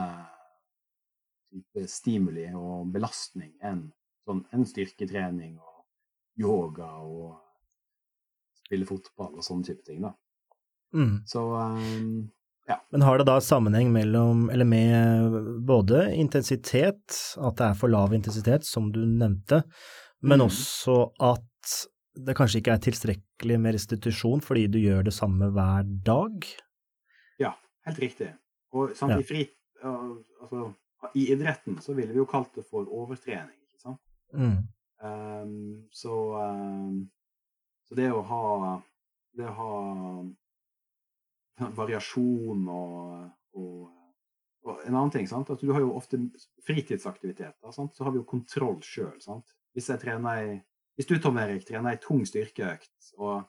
type stimuli og belastning enn sånn, en styrketrening og yoga og spille fotball og sånne type ting. da. Mm. Så um, ja. Men har det da sammenheng mellom, eller med både intensitet, at det er for lav intensitet, som du nevnte, men mm. også at det kanskje ikke er tilstrekkelig med restitusjon fordi du gjør det samme hver dag? Ja, helt riktig. Og samt ja. i, fri, altså, i idretten så ville vi jo kalt det for overtrening, ikke sant? Mm. Um, så, um, så, det å ha det å ha variasjon og, og, og, en annen ting, sant? at du har jo ofte fritidsaktiviteter. Sant? Så har vi jo kontroll sjøl. Hvis jeg trener i hvis du Tom Erik, trener ei tung styrkeøkt og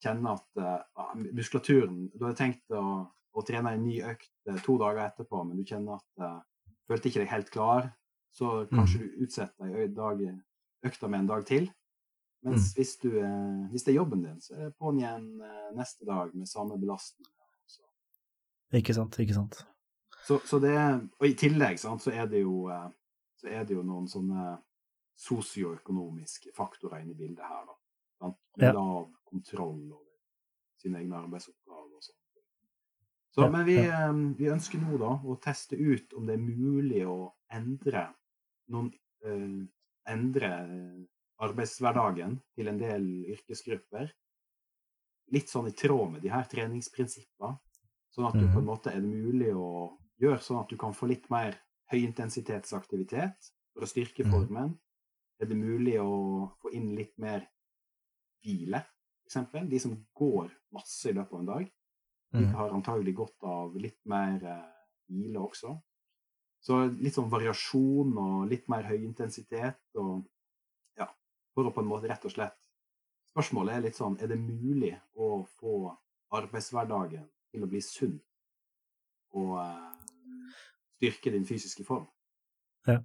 kjenner at uh, muskulaturen Du har tenkt å, å trene ei ny økt uh, to dager etterpå, men du kjenner at uh, følte ikke deg helt klar, så kanskje mm. du utsetter dag, økta med en dag til. Mens mm. hvis, du, uh, hvis, det er jobben din, så er det på'n igjen neste dag med samme belastning. Så. Ikke sant, ikke sant. Så, så det, og i tillegg sant, så, er det jo, så er det jo noen sånne sosioøkonomiske faktorer inne i bildet her. da. Sant? Ja. Lav kontroll over sine egne arbeidsoppgaver og sånt. Så, men vi. Eh, vi, ønsker nå da å teste ut om det er mulig å endre noen uh, endre arbeidshverdagen til en del yrkesgrupper. Litt sånn i tråd med de her treningsprinsippene. Sånn at du på en mhm. måte er det mulig å gjøre sånn at du kan få litt mer høyintensitetsaktivitet for å styrke mhm. formen, er det mulig å få inn litt mer hvile, f.eks.? De som går masse i løpet av en dag, de Mm. har antagelig godt av litt mer eh, hvile også. Så litt sånn variasjon og litt mer høyintensitet og ja, for å på en måte rett og slett Spørsmålet er litt sånn Er det mulig å få arbeidshverdagen til å bli sunn og eh, styrke din fysiske form? Ja.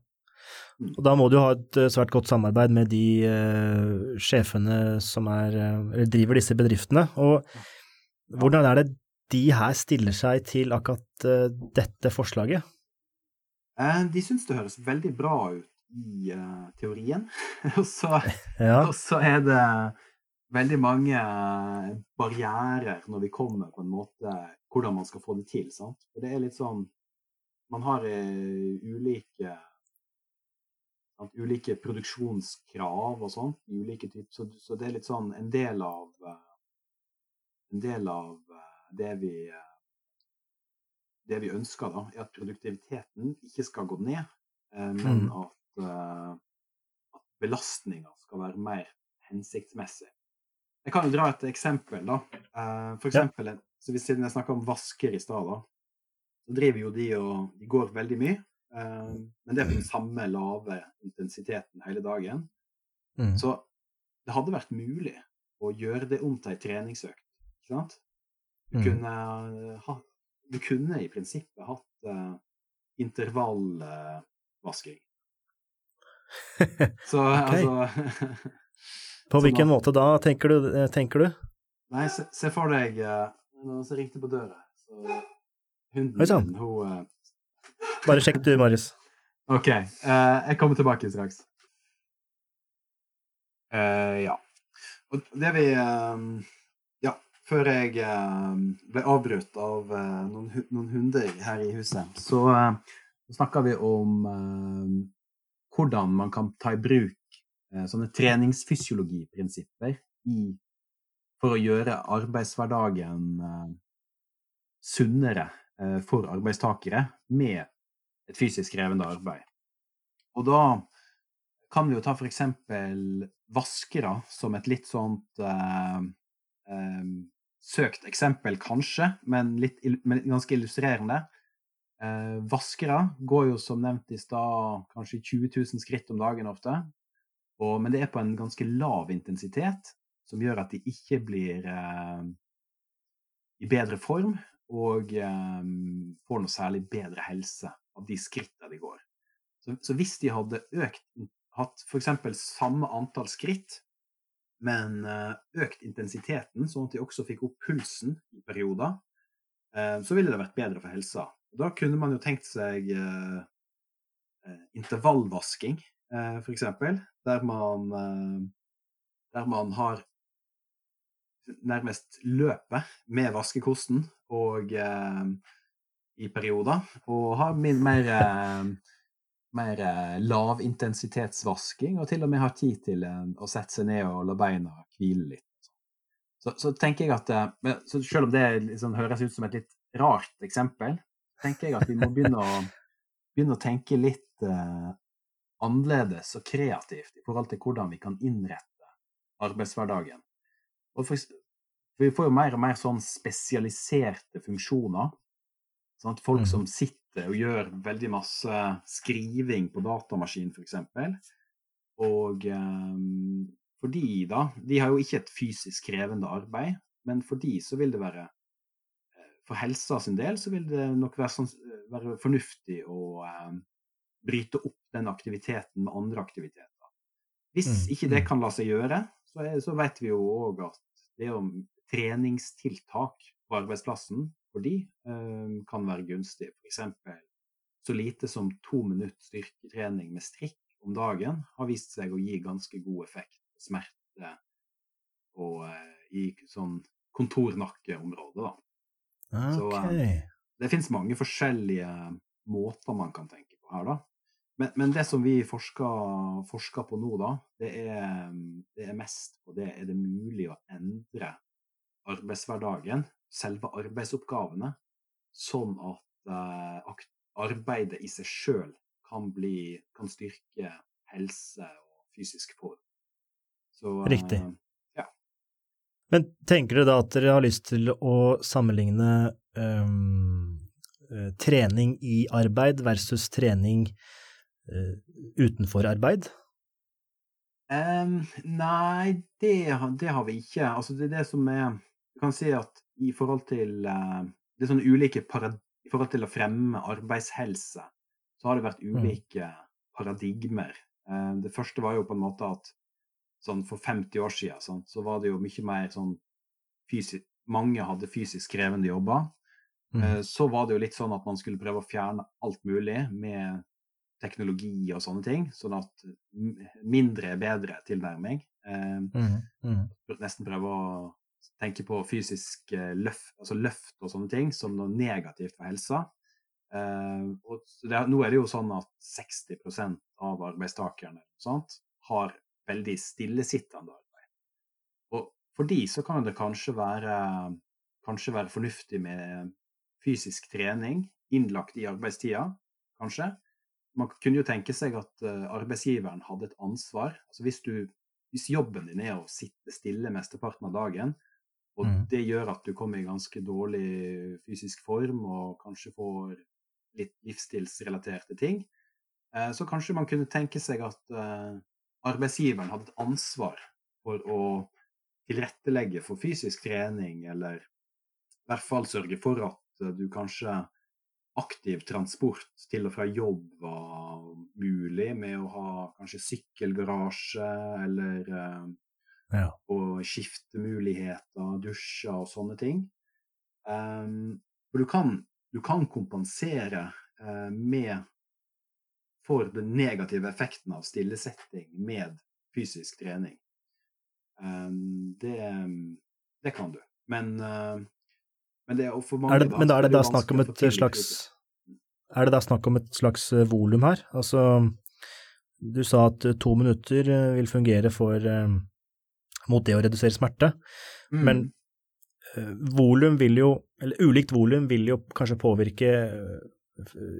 Og da må du ha et eh, svært godt samarbeid med de uh, sjefene som er, uh, driver disse bedriftene. Og hvordan er det de her stiller seg til akkurat uh, dette forslaget? De syns det høres veldig bra ut i uh, teorien. og så Ja, Og så er det veldig mange barrierer når vi kommer på en måte hvordan man skal få det til. sant? For det er litt sånn Man har uh, ulike sant? ulike produksjonskrav og sånn. ulike typer, så, så det er litt sånn en del av uh, En del av eh, det vi eh, det vi ønsker, da, er at produktiviteten ikke skal gå ned, eh, men Mm. At, eh, at belastninga skal være mer hensiktsmessig. Jeg kan jo dra et eksempel. da. Eh, For eksempel, så hvis Siden jeg snakka om vasker i stad, så driver jo de og de går veldig mye. eh, Men det er på den samme lave intensiteten hele dagen. mm. Så det hadde vært mulig å gjøre det om til ei treningsøkt. Ikke sant? Du Mm. kunne, ha, du kunne i prinsippet hatt uh, intervallvasking. Så altså På hvilken måte da, tenker du? eh, Tenker du? Nei, se, se for deg uh, Noen som ringte på døra. Så hunden Oi, sann. hun eh, Bare sjekk du, Marius. OK. Uh, jeg kommer tilbake straks. Uh, ja. Og det vi eh, Ja, før jeg eh, ble avbrutt av eh, noen, noen hunder her i huset, så uh, snakka vi om eh, hvordan man kan ta i bruk eh, sånne treningsfysiologiprinsipper i, for å gjøre arbeidshverdagen eh, sunnere eh, for arbeidstakere med et fysisk krevende arbeid. Og da kan vi jo ta eksempel vaskere som et litt sånt eh, eh, søkt eksempel, kanskje, men, litt, men ganske illustrerende. Eh, vaskere går jo som nevnt i stad kanskje 20 000 skritt om dagen ofte. Og, men det er på en ganske lav intensitet, som gjør at de ikke blir eh, i bedre form og eh, får noe særlig bedre helse av de skrittene de går. Så, så hvis de hadde økt, hatt f.eks. samme antall skritt, men eh, økt intensiteten, sånn at de også fikk opp pulsen i perioder, eh, så ville det vært bedre for helsa. Da kunne man jo tenkt seg eh, eh, intervallvasking, eh, f.eks., der man eh, der man har nærmest løpet med vaskekosten og eh, i perioder, og har mer, eh, mer eh, lavintensitetsvasking, og til og med har tid til å sette seg ned og la beina hvile litt. Så, så tenker jeg at Selv om det liksom høres ut som et litt rart eksempel, tenker jeg at vi må begynne å, begynne å tenke litt eh, annerledes og kreativt i forhold til hvordan vi kan innrette arbeidshverdagen. For, for vi får jo mer og mer sånn spesialiserte funksjoner. Sånn at folk Mhm. som sitter og gjør veldig masse skriving på datamaskin, f.eks. Og eh, for de, da De har jo ikke et fysisk krevende arbeid, men for de så vil det være For helsa sin del så vil det nok være, sånn, være fornuftig å eh, bryte opp den aktiviteten med andre aktiviteter. Hvis Mm, ikke det mm. kan la seg gjøre, så, er, så vet vi jo òg at det om treningstiltak på arbeidsplassen for de eh, kan være gunstig. F.eks. så lite som to minutter styrketrening med strikk om dagen har vist seg å gi ganske god effekt smerte og eh, i sånn kontornakkeområdet, da. Så, Ok. Det finnes mange forskjellige måter man kan tenke på her, da. Men, men det som vi forsker, forsker på nå, da, det er, det er mest på det er det mulig å endre arbeidshverdagen, selve arbeidsoppgavene, sånn at uh, arbeidet i seg sjøl kan, kan styrke helse og fysisk form. Så, Riktig. ja. Men tenker dere da at dere har lyst til å sammenligne eh, trening i arbeid versus trening uh, utenfor arbeid? Um, nei, det, det har vi ikke. Altså, det er det som er Du kan si at i forhold til uh, Det er sånne ulike paradigmer I forhold til å fremme arbeidshelse, så har det vært ulike paradigmer. Uh, det første var jo på en måte at sånn for 50 år siden sånn, så var det jo mye mer sånn fysisk Mange hadde fysisk krevende jobber. Mm. Eh, Så var det jo litt sånn at man skulle prøve å fjerne alt mulig med teknologi og sånne ting, sånn at mindre er bedre tilnærming. Eh, Mm. Mm. nesten prøve å tenke på fysisk eh, løft, altså løft og sånne ting som noe negativt for helsa. Eh, og det, nå er det jo sånn at 60% av arbeidstakerne sant, har veldig stillesittende arbeid. Og for de så kan det kanskje være, kanskje være fornuftig med fysisk trening innlagt i arbeidstida, kanskje. Man kunne jo tenke seg at eh, arbeidsgiveren hadde et ansvar. Altså hvis, du, hvis jobben din er å sitte stille mesteparten av dagen, og mm. det gjør at du kommer i ganske dårlig fysisk form og kanskje får litt livsstilsrelaterte ting, eh, så kanskje man kunne tenke seg at eh, arbeidsgiveren hadde et ansvar for å tilrettelegge for fysisk trening, eller i hvert fall sørge for at eh, du kanskje aktiv transport til og fra jobb var mulig, med å ha kanskje sykkelgarasje eller eh, Ja. og skiftemuligheter, dusjer og sånne ting. Um, for du kan, du kan kompensere uh, med for den negative effekten av stillesetting med fysisk trening. Um, det, det kan du. Men, eh, men det er for mange Er det, men da er det da snakk om et slags. Er det da snakk om et slags eh, volum her? Altså, du sa at eh, to minutter eh, vil fungere for eh, mot det å redusere smerte, Mm. men eh, volum vil jo, eller ulikt volum vil jo kanskje påvirke eh,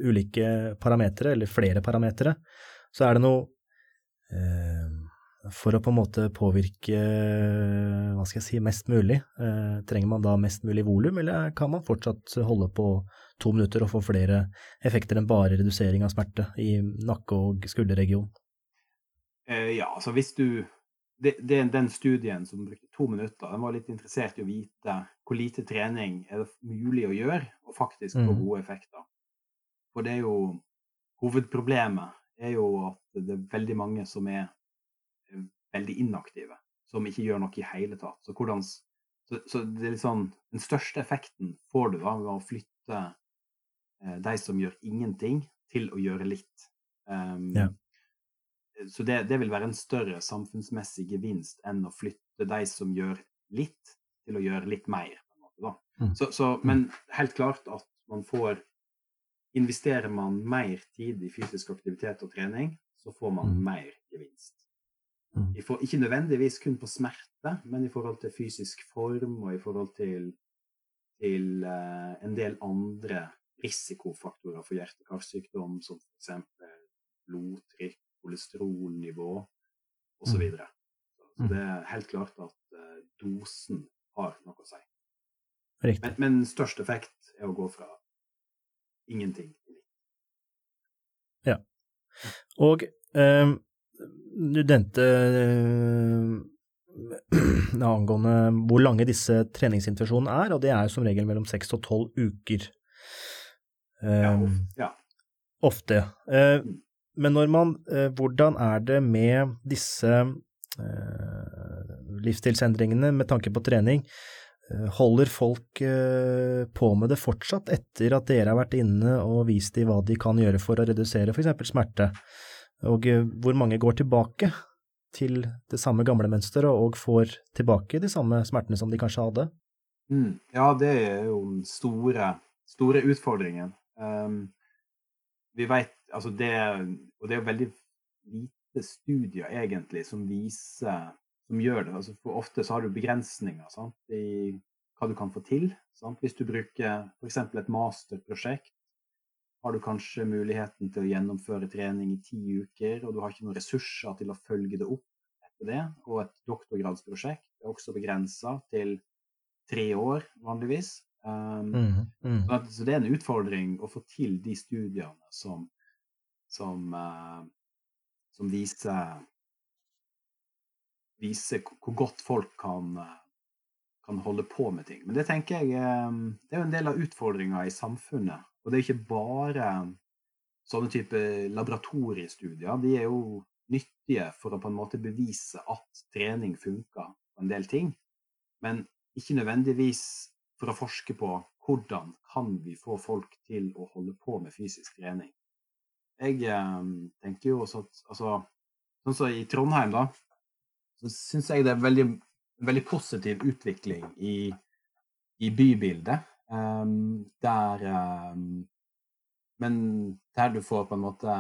ulike parametere, eller flere parametere. Så er det noe eh, For å på en måte påvirke, hva skal jeg si, mest mulig, eh, trenger man da mest mulig volum, eller kan man fortsatt holde på to minutter og få flere effekter enn bare redusering av smerte i nakke- og skulderregionen? Eh, ja, altså hvis du det, det, Den studien som brukte to minutter, den var litt interessert i å vite hvor lite trening er det mulig å gjøre og faktisk få Mhm. gode effekter. For det er jo Hovedproblemet er jo at det er veldig mange som er eh, veldig inaktive, som ikke gjør noe i hele tatt. Så, hvordan, så, så det er litt sånn Den største effekten får du da ved å flytte eh, de som gjør ingenting, til å gjøre litt. Um, Ja. Så det, det vil være en større samfunnsmessig gevinst enn å flytte de som gjør litt, til å gjøre litt mer. På en måte, da. Mm. Så, så, men helt klart at man får Investerer man mer tid i fysisk aktivitet og trening, så får man Mm. mer gevinst. Mm. Ikke nødvendigvis kun på smerte, men i forhold til fysisk form og i forhold til, til uh, en del andre risikofaktorer for hjerte-karsykdom, som f.eks. blodtrykk, kolesterolnivå osv. Så, videre. så Mm. det er helt klart at uh, dosen har noe å si. Men, men størst effekt er å gå fra ingenting Ja. Og eh, du nevnte eh, angående hvor lange disse treningsintervensjonene er, og det er som regel mellom seks og tolv uker. Eh, ja, ja. Ofte. Eh, Mm. men når man eh, Hvordan er det med disse eh, livsstilsendringene med tanke på trening? Eh, Holder folk eh, på med det fortsatt etter at dere har vært inne og vist dem hva de kan gjøre for å redusere f.eks. smerte? Og eh, hvor mange går tilbake til det samme gamle mønsteret og får tilbake de samme smertene som de kanskje hadde? Mm. ja, det er jo den store, store utfordringen. Um, vi vet, altså det, og det er veldig lite studier egentlig som viser som gjør det. Altså for ofte så har du begrensninger sant, i hva du kan få til. Sant? Hvis du bruker f.eks. et masterprosjekt, har du kanskje muligheten til å gjennomføre trening i ti uker, og du har ikke noen ressurser til å følge det opp etter det. Og et doktorgradsprosjekt er også begrensa til tre år, vanligvis. Um, mm, mm. Så, så, det er en utfordring å få til de studiene som, som, uh, som viser, viser hvor godt folk kan, kan holde på med ting. Men det tenker jeg um, det er jo en del av utfordringa i samfunnet og det er ikke bare sånne type laboratoriestudier. De er jo nyttige for å på en måte bevise at trening funker på en del ting, men ikke nødvendigvis for å forske på hvordan kan vi få folk til å holde på med fysisk trening. Jeg eh, tenker jo også at altså, Sånn som i Trondheim, da, så syns jeg det er veldig, veldig positiv utvikling i, i bybildet. Um, der um, Men der du får på en måte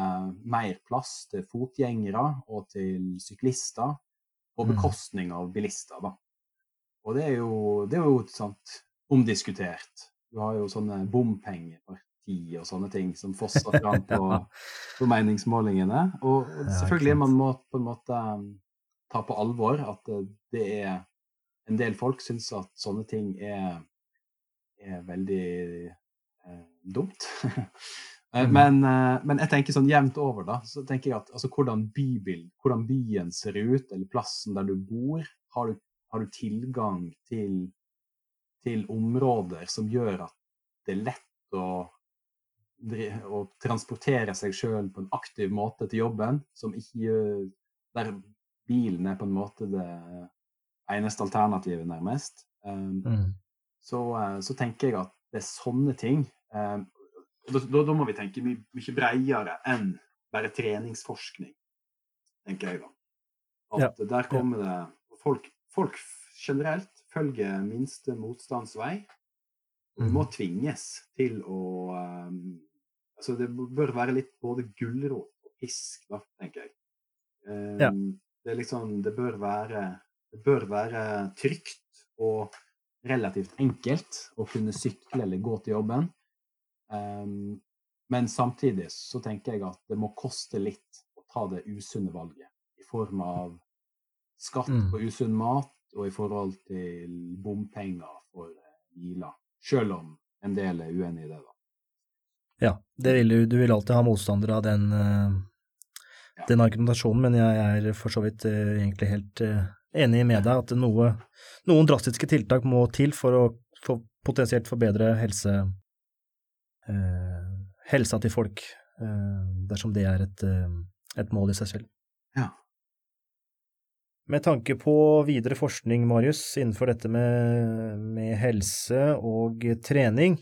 mer plass til fotgjengere og til syklister, på mm. bekostning av bilister, da. Og det er jo, det er jo sant, omdiskutert. Du har jo sånne bompengeparti og sånne ting som fosser fram på, på meningsmålingene. Og, og selvfølgelig man må på en måte ta på alvor at det er en del folk syns at sånne ting er er veldig eh, dumt. Eh, mm. men, eh, men, jeg tenker sånn jevnt over, da, så tenker jeg at altså, hvordan, bybild, hvordan byen ser ut, eller plassen der du bor, har du, har du tilgang til, til, områder som gjør at det er lett å, å transportere seg sjøl på en aktiv måte til jobben, som ikke Der bilen er på en måte det eneste alternativet, nærmest. Um, mm så, eh, så, tenker jeg at det er sånne ting um, da, da, må vi tenke mye, mye bredere enn bare treningsforskning, tenker jeg da. At ja. der kommer det folk, folk, generelt følger minste motstands vei. Vi må mm. tvinges til å um, Altså det bør være litt både gulrot og pisk, da, tenker jeg. Um, ja. Det er liksom Det bør være Det bør være trygt og relativt enkelt å kunne sykle eller gå til jobben. Um, men samtidig så tenker jeg at det må koste litt å ta det usunne valget. I form av skatt mm. på usunn mat og i forhold til bompenger for biler. Selv om en del er uenig i det, da. Ja, vil du, du, vil alltid ha motstandere av den, ja. Den argumentasjonen, men jeg er for så vidt uh, egentlig helt uh, enig med deg at noe, noen drastiske tiltak må til for å for potensielt forbedre helse, eh, helsa til folk, eh, dersom det er et, eh, et, mål i seg selv. Ja. Med tanke på videre forskning, Marius, innenfor dette med, med helse og trening,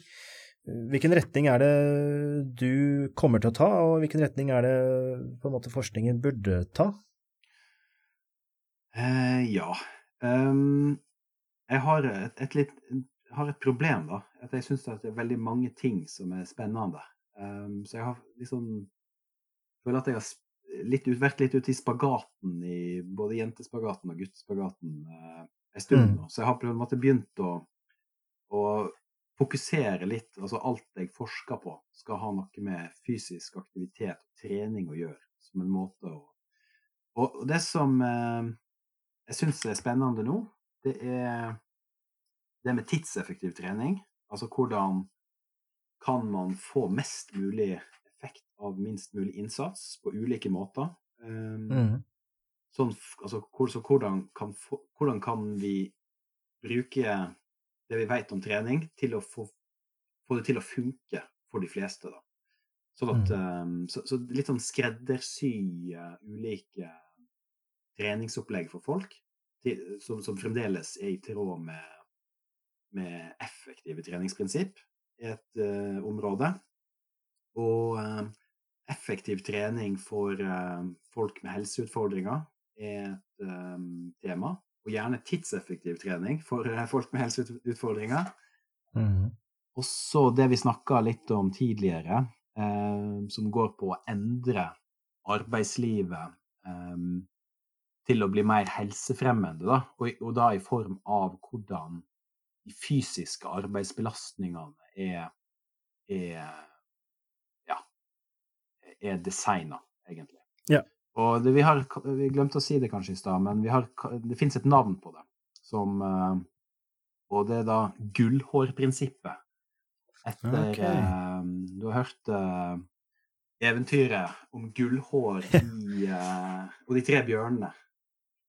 hvilken retning er det du kommer til å ta, og hvilken retning er det på en måte forskningen burde ta? Eh, ja. Um, jeg har et, et, litt, har et problem, da. At jeg syns det er veldig mange ting som er spennende. Um, så jeg har liksom Føler at jeg har litt ut, vært litt ute i spagaten i både jentespagaten og guttespagaten uh, en stund mm. nå. Så jeg har på en måte begynt å, å fokusere litt. Altså alt jeg forsker på, skal ha noe med fysisk aktivitet og trening å gjøre. Som en måte å Og det som eh, jeg syns er spennende nå, det er det med tidseffektiv trening. Altså hvordan kan man få mest mulig effekt av minst mulig innsats på ulike måter. Um, mm. sånn, altså, så hvordan kan, hvordan kan, vi bruke det vi vet om trening, til å få, få, det til å funke for de fleste, da. Sånn at, mm. um, så, så, litt sånn skreddersy uh, ulike treningsopplegg for folk, til, som, som, fremdeles er i tråd med, med effektive treningsprinsipp i et uh, område. Og uh, effektiv trening for folk med helseutfordringer er et tema. Og gjerne tidseffektiv trening for folk med helseutfordringer. Mm. Og så det vi snakka litt om tidligere, som går på å endre arbeidslivet eh, til å bli mer helsefremmende, da. Og, og, da i form av hvordan de fysiske arbeidsbelastningene er, er ja, er designa, egentlig. Ja. Og det, vi, har, vi glemte å si det kanskje i stad, men har, det fins et navn på det. Som, eh, og det er da gullhårprinsippet. Etter okay. eh, Du har hørt eh, eventyret om gullhår i Og de tre bjørnene.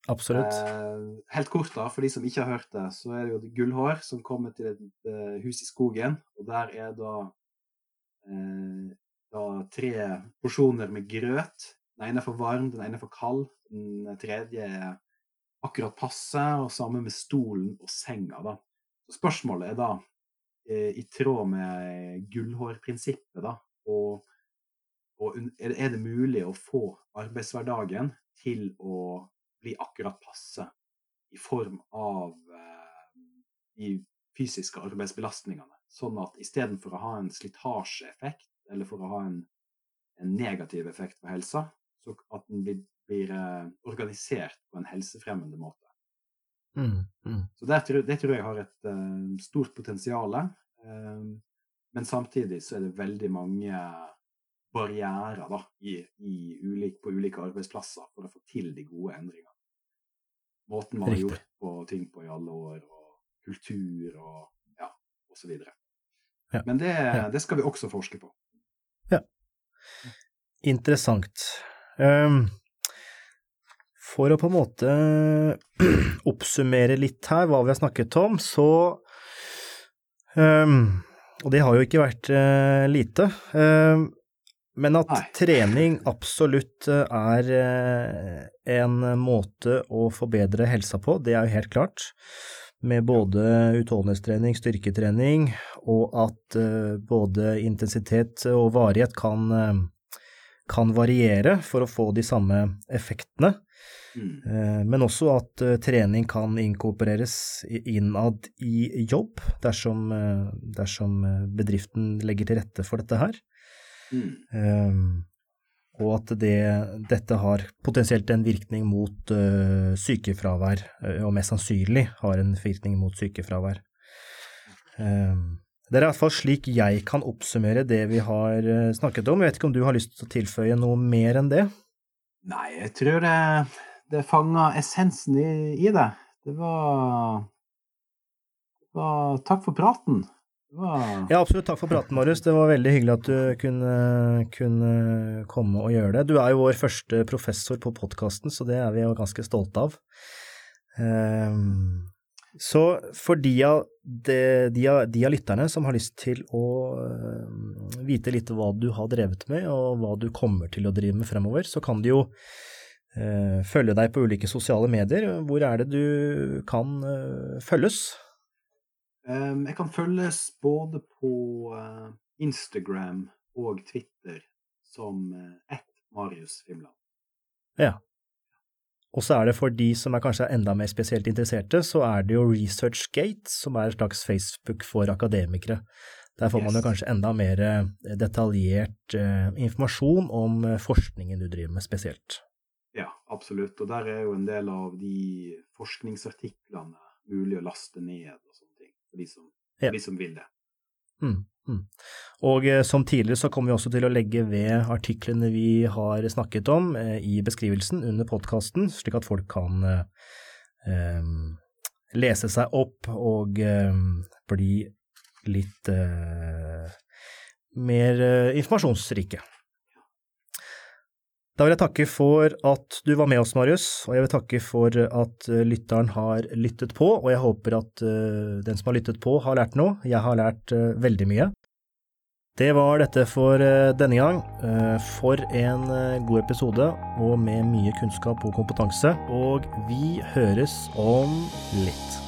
Absolutt. Eh, helt kort, da, for de som ikke har hørt det, så er det jo gullhår som kommer til et eh, hus i skogen, og der er da, eh, da tre porsjoner med grøt. Den ene er for varm, den ene er for kald, den tredje er akkurat passe, og samme med stolen og senga, da. Så spørsmålet er da, eh, i tråd med gullhårprinsippet, da, og, og er det- mulig å få arbeidshverdagen til å bli akkurat passe i form av eh, de fysiske arbeidsbelastningene. Sånn at istedenfor å ha en slitasjeeffekt, eller for å ha en, en negativ effekt på helsa, så at den blir, blir eh, organisert på en helsefremmende måte. Mm, mm. Så det, tror- det tror jeg har et uh, stort potensial. Um, men samtidig så er det veldig mange barrierer da, i, i ulik, på ulike arbeidsplasser for å få til de gode endringene. Måten man har gjort på ting på i alle år, og kultur og ja, osv. Ja. Men det, Ja. det skal vi også forske på. Ja. Interessant. Ehm, for å på en måte oppsummere litt her hva vi har snakket om, så ehm, Og det har jo ikke vært eh, lite. ehm, men at Nei. trening absolutt eh, er eh, en måte å forbedre helsa på, det er jo helt klart. Med både utholdenhetstrening, styrketrening, og at både intensitet og varighet kan, kan variere for å få de samme effektene. Mm. Eh, Men også at eh, trening kan inkorporeres innad i jobb, dersom, eh, dersom bedriften legger til rette for dette her. Mm. Um, og at det, dette har potensielt en virkning mot sykefravær, og mest sannsynlig har en virkning mot sykefravær. Um, det er i hvert fall slik jeg kan oppsummere det vi har eh, snakket om. Jeg vet ikke om du har lyst til å tilføye noe mer enn det? Nei, jeg tror det, det fanga essensen i, i det. Det var, det var Takk for praten. Det var Ja, absolutt. Takk for praten, Marius. Det var veldig hyggelig at du kunne, kunne komme og gjøre det. Du er jo vår første professor på podkasten, så det er vi jo ganske stolte av. Um, så for de av, de, de, av, de av lytterne som har lyst til å eh, vite litt hva du har drevet med, og hva du kommer til å drive med fremover, så kan de jo eh, følge deg på ulike sosiale medier. Hvor er det du kan eh, følges? Ehm, jeg kan følges både på Instagram og Twitter som uh, ett Marius Fimland. Ja. Og så er det for de som er kanskje enda mer spesielt interesserte, så er det jo ResearchGate, som er et slags Facebook for akademikere. Der får man jo kanskje enda mer eh, detaljert eh, informasjon om eh, forskningen du driver med spesielt. Ja, absolutt. Og der er jo en del av de forskningsartiklene mulig å laste ned og sånne ting, for de som, for de som vil det. Mm. Og eh, som tidligere så kommer vi også til å legge ved artiklene vi har snakket om eh, i beskrivelsen under podkasten, slik at folk kan eh, lese seg opp og eh, bli litt eh, mer eh, informasjonsrike. Da vil jeg takke for at du var med oss, Marius, og jeg vil takke for at eh, lytteren har lyttet på, og jeg håper at eh, den som har lyttet på, har lært noe. Jeg har lært eh, veldig mye. Det var dette for denne gang. For en god episode, og med mye kunnskap og kompetanse. Og vi høres om litt.